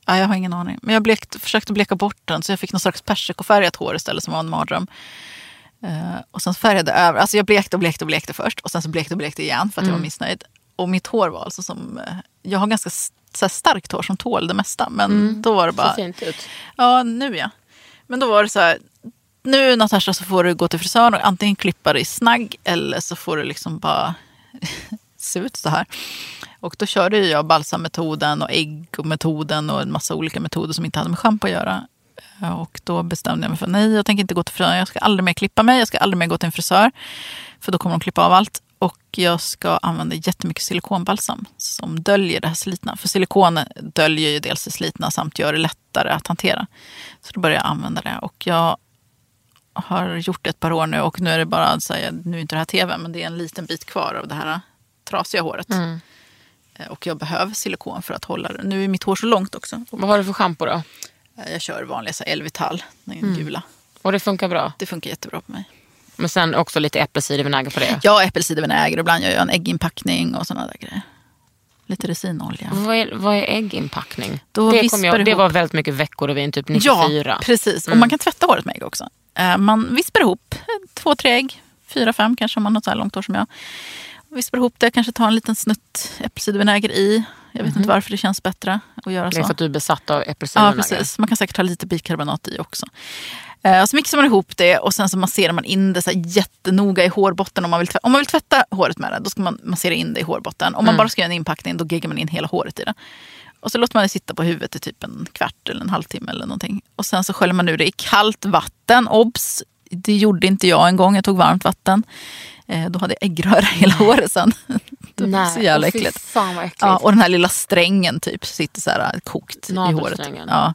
Ja, jag har ingen aning. Men jag blekte, försökte bleka bort den så jag fick någon slags persikofärgat hår istället som var en mardröm. Eh, och sen färgade jag över. Alltså jag blekte och blekte och blekte först och sen så blekte och blekte igen för att jag var missnöjd. Och mitt hår var alltså som... eh, Jag har ganska så starkt hår som tål det mesta. Men då var det bara... Ser fint ut. Ja, nu ja. Men då var det så här. Nu Natasha så får du gå till frisören och antingen klippa dig snagg eller så får du liksom bara (laughs) se ut så här. Och då körde jag balsammetoden och äggmetoden och en massa olika metoder som inte hade med schampo att göra. Eh, och då bestämde jag mig för nej, jag tänker inte gå till frisören. Jag ska aldrig mer klippa mig. Jag ska aldrig mer gå till en frisör. För då kommer de klippa av allt. Och jag ska använda jättemycket silikonbalsam som döljer det här slitna. För silikon döljer ju dels det slitna samt gör det lättare att hantera. Så då började jag använda det. Och jag har gjort det ett par år nu och nu är det bara, så här, nu är inte det här tv, men det är en liten bit kvar av det här trasiga håret. Mm. Och jag behöver silikon för att hålla det. Nu är mitt hår så långt också. Vad har du för schampo då? eh, jag kör vanliga så Elvital, den gula. Och det funkar bra. Det funkar jättebra på mig. Men sen också lite äppelcidervinäger på det. Ja, äppelcidervinäger ibland gör jag en ägginpackning och sådana där grejer. Lite resinolja. Vad är, vad är ägginpackning? Då det, kom jag, det ihop. var väldigt mycket veckorevyn, typ 94. Ja, precis. Och man kan tvätta håret med ägg också. Eh, Man vispar ihop eh, två, tre ägg. Fyra, fem kanske om man har så här långt hår som jag. Vispar ihop det, kanske ta en liten snutt äppelcidervinäger i. Jag vet inte varför det känns bättre att göra Mhm. Det är så. för att du är besatt av Ja, äppelcidervinäger. precis. Man kan säkert ha lite bikarbonat i också. Eh, Så mixar man ihop det och sen så masserar man in det så jättenoga i hårbotten. Om man, vill om man vill tvätta håret med det, då ska man massera in det i hårbotten. Om man bara ska göra en inpackning, då geggar man in hela håret i det. Och så låter man det sitta på huvudet i typ en kvart eller en halvtimme eller någonting. Och sen så sköljer man ur det i kallt vatten. Obs! Det gjorde inte jag en gång. Jag tog varmt vatten. Eh, Då hade jag äggröra hela håret sen. (laughs) Det var så jävla fy äckligt. fan vad äckligt. Ja, och den här lilla strängen typ sitter så här kokt i håret. Ja.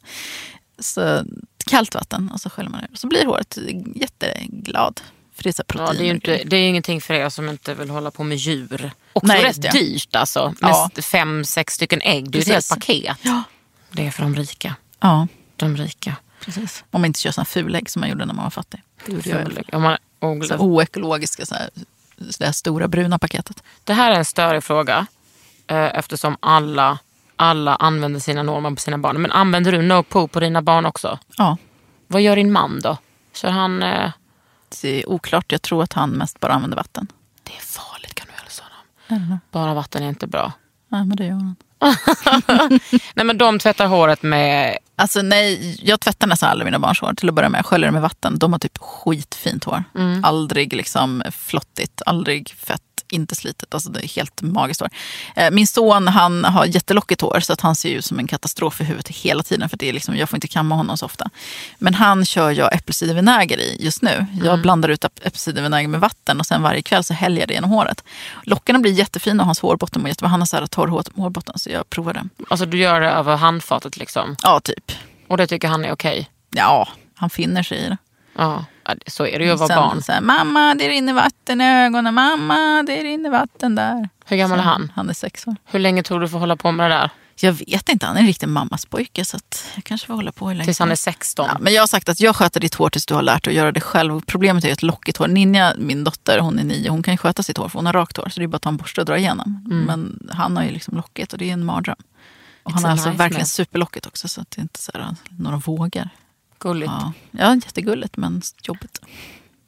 Så kallt vatten och så sköljer man ur. Så blir håret jätteglad. För det är så Ja, det är inte, det är ingenting för er som inte vill hålla på med djur. Också Nej, rätt det. dyrt alltså. Med Ja. fem, sex stycken ägg. Det är ett helt paket. Ja. Det är för de rika. Ja, De rika. precis. Om man inte kör sådana fulägg som man gjorde när man var fattig. Det gjorde jag och, Så oekologiska, så här, så det här stora bruna paketet. det här är en större fråga. eh, eftersom alla, alla använder sina normer på sina barn. Men använder du no poo på dina barn också? Ja, Vad gör din man då? Kör han... Eh, det är oklart. Jag tror att han mest bara använder vatten. det är farligt kan du hälsa honom. Bara vatten är inte bra. Nej, men det gör han. (laughs) Nej men de tvättar håret med... Alltså nej, jag tvättar nästan aldrig mina barns hår till att börja med. Jag sköljer det med vatten. De har typ skitfint hår. Aldrig liksom flottigt, aldrig fett, inte slitet. Alltså det är helt magiskt hår. Eh, Min son han har jättelockigt hår så att han ser ut som en katastrof i huvudet hela tiden. För det är liksom, jag får inte kamma honom så ofta. Men han kör jag äppelcidervinäger i just nu. Jag blandar ut äpp- äppelcidervinäger med vatten och sen varje kväll så häller jag det genom håret. Lockarna blir jättefina och hans hårbotten mår jättebra. Han har så här torr hår- hårbotten så jag provar det. Alltså du gör det över handfatet liksom. Ja, typ. Och det tycker han är okej. Ja, han finner sig i det. Ja, så är det ju att vara Sen barn. Så här, mamma, det rinner vatten i ögonen. Mamma, det rinner vatten där. Hur gammal är han? Han är sex år. Hur länge tror du får hålla på med det där? Jag vet inte, han är en riktig mammas pojke så att jag kanske får hålla på hur länge Tills han är helst. 16? Ja, men jag har sagt att jag sköter ditt hår tills du har lärt dig att göra det själv. Problemet är ett lockigt hår. Ninja, min dotter, hon är nio, hon kan sköta sitt hår för hon har rakt hår. Så det är bara att ta en borste och dra igenom. Men han har ju liksom lockigt och det är en mardröm. Och It's han har alltså verkligen man. superlockigt också så att det är inte så här, några vågor. Gulligt. Ja, ja, jättegulligt men jobbigt.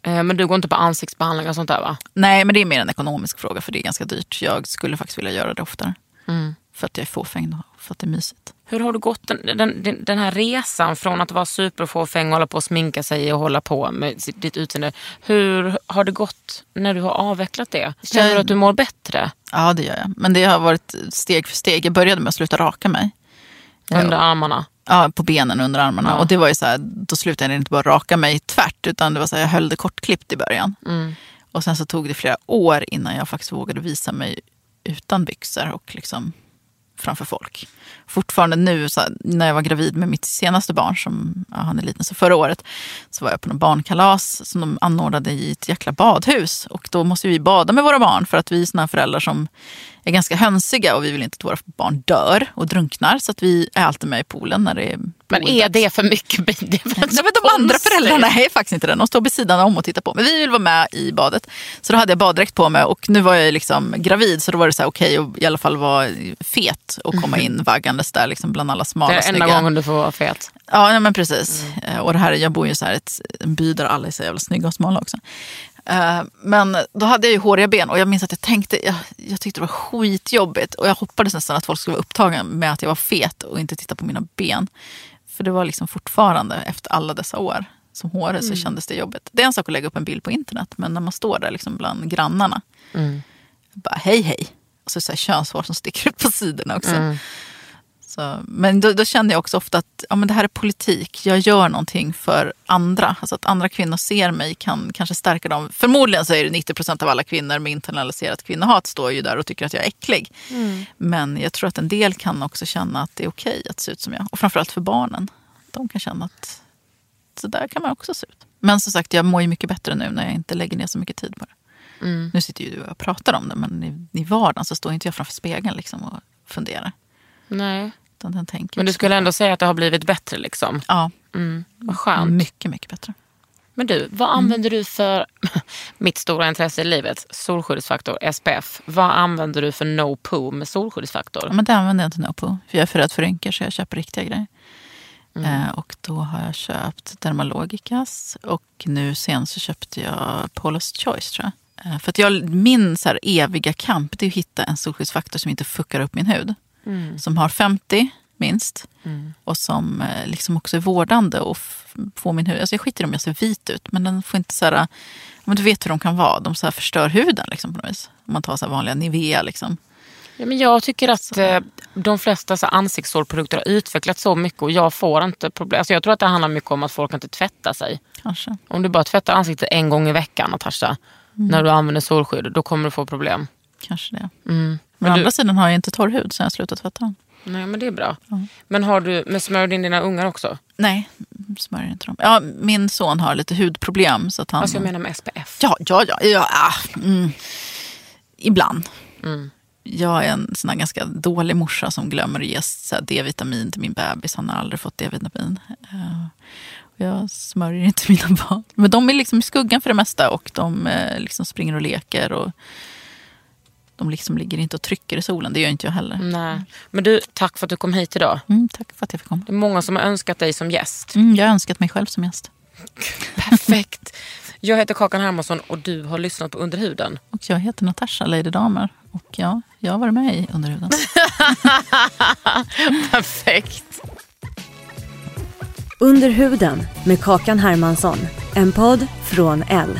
Eh, Men du går inte på ansiktsbehandling och sånt där va? Nej, men det är mer en ekonomisk fråga för det är ganska dyrt. Jag skulle faktiskt vilja göra det oftare. Mm. För att jag är fåfäng och för att det är mysigt. Hur har du gått den, den, den- här resan från att vara superfåfäng och hålla på att sminka sig och hålla på med ditt utseende. Hur har det gått när du har avvecklat det? Känner Jag- du att du mår bättre Ja, det gör jag. Men det har varit steg för steg. Jag började med att sluta raka mig. Ja. under armarna? Ja, på benen under armarna. Ja. Och det var ju så här, då slutade jag inte bara raka mig tvärt utan det var så här, jag höll det kortklippt i början. Mm. Och sen så tog det flera år innan jag faktiskt vågade visa mig utan byxor och liksom framför folk. Fortfarande nu, så här, när jag var gravid med mitt senaste barn, som ja, han är liten, så förra året, så var jag på någon barnkalas som de anordnade i ett jäkla badhus. Och då måste vi bada med våra barn för att vi är såna här föräldrar som är ganska hönsiga och vi vill inte att våra barn dör och drunknar. Så att vi är alltid med i poolen när det är Men är det för mycket? (laughs) Det är väl Nej, de andra föräldrarna är faktiskt inte det. De står vid sidan om och tittar på. Men vi vill vara med i badet. Så då hade jag baddräkt på mig och nu var jag liksom gravid så då var det så här okej att i alla fall vara fet och komma in vaggandes där liksom bland alla smala Det är enda snygga. gången du får vara fet. Ja, men precis. Eh, Och det här, jag bor ju så här ett, en by där alla är så jävla snygga och smala också. Eh, Men då hade jag ju håriga ben och jag minns att jag tänkte, jag, jag tyckte det var skitjobbigt och jag hoppades nästan att folk skulle vara upptagna med att jag var fet och inte titta på mina ben. För det var liksom fortfarande efter alla dessa år som hårig så kändes det jobbigt. Det är en sak att lägga upp en bild på internet men när man står där liksom bland grannarna. Bara hej hej. Och så, så här könshår som sticker ut på sidorna också. Så, men då, då kände jag också ofta att ja, men det här är politik. Jag gör någonting för andra. Alltså att andra kvinnor ser mig kan kanske stärka dem. Förmodligen så är det 90 procent av alla kvinnor med internaliserat kvinnohat står ju där och tycker att jag är äcklig. Men jag tror att en del kan också känna att det är okej att se ut som jag. Och framförallt för barnen. De kan känna att så där kan man också se ut. Men som sagt, jag mår ju mycket bättre nu när jag inte lägger ner så mycket tid på det. Nu sitter ju du och pratar om det, men i, i vardagen så står inte jag framför spegeln liksom och funderar. Nej. Utan den tänker Men du skulle ändå säga att det har blivit bättre liksom? Ja, Mm. Vad skönt. mycket, mycket bättre. Men du, vad använder du för (laughs) mitt stora intresse i livet? Solskyddsfaktor, SPF. Vad använder du för no poo med solskyddsfaktor? Ja, men det använder jag inte på. För jag är för rädd för rynkor så jag köper riktiga grejer. Eh, och då har jag köpt Dermalogicas och nu sen så köpte jag Paula's Choice tror jag. Eh, för att jag, min så eviga kamp det är att hitta en solskyddsfaktor som inte fuckar upp min hud. Som har 50 minst. Och som eh, liksom också är vårdande och får min hud... Alltså jag skiter i om jag ser vit ut men den får inte så här... Men du vet hur de kan vara. De så förstör huden liksom på något vis. Om man tar så vanliga Nivea liksom. Ja, men jag tycker att eh, de flesta så här, ansiktsolprodukter har utvecklats så mycket och jag får inte problem. Alltså, jag tror att det handlar mycket om att folk inte tvättar sig. Kanske. Om du bara tvättar ansiktet en gång i veckan, Natasha, när du använder solskydd, då kommer du få problem. Kanske det. Mm. Men å du- andra sidan har jag inte torr hud så jag slutat tvätta. Nej, men det är bra. Men har du, men smörjer du in dina ungar också? Nej, smörjer inte dem. Ja, min son har lite hudproblem. Så att han... Alltså jag menar med SPF. Ja, ja, ja. ja mm. Ibland. Mm. Jag är en sån ganska dålig morsa som glömmer att ge D-vitamin till min bebis. Han har aldrig fått D-vitamin. Eh, Jag smörjer inte mina barn. Men de är liksom i skuggan för det mesta och de eh, liksom springer och leker. Och De liksom ligger inte och trycker i solen. Det gör inte jag heller. Nej. Men du, tack för att du kom hit idag. Mm, tack för att jag fick komma. Det är många som har önskat dig som gäst. Mm, jag har önskat mig själv som gäst. (laughs) Perfekt. Jag heter Kakan Hermansson och du har lyssnat på Under huden. Och jag heter Natasha Lady Damer. Och ja, jag har varit med i Underhuden. (laughs) Perfekt. Under huden med Kakan Hermansson. En podd från L.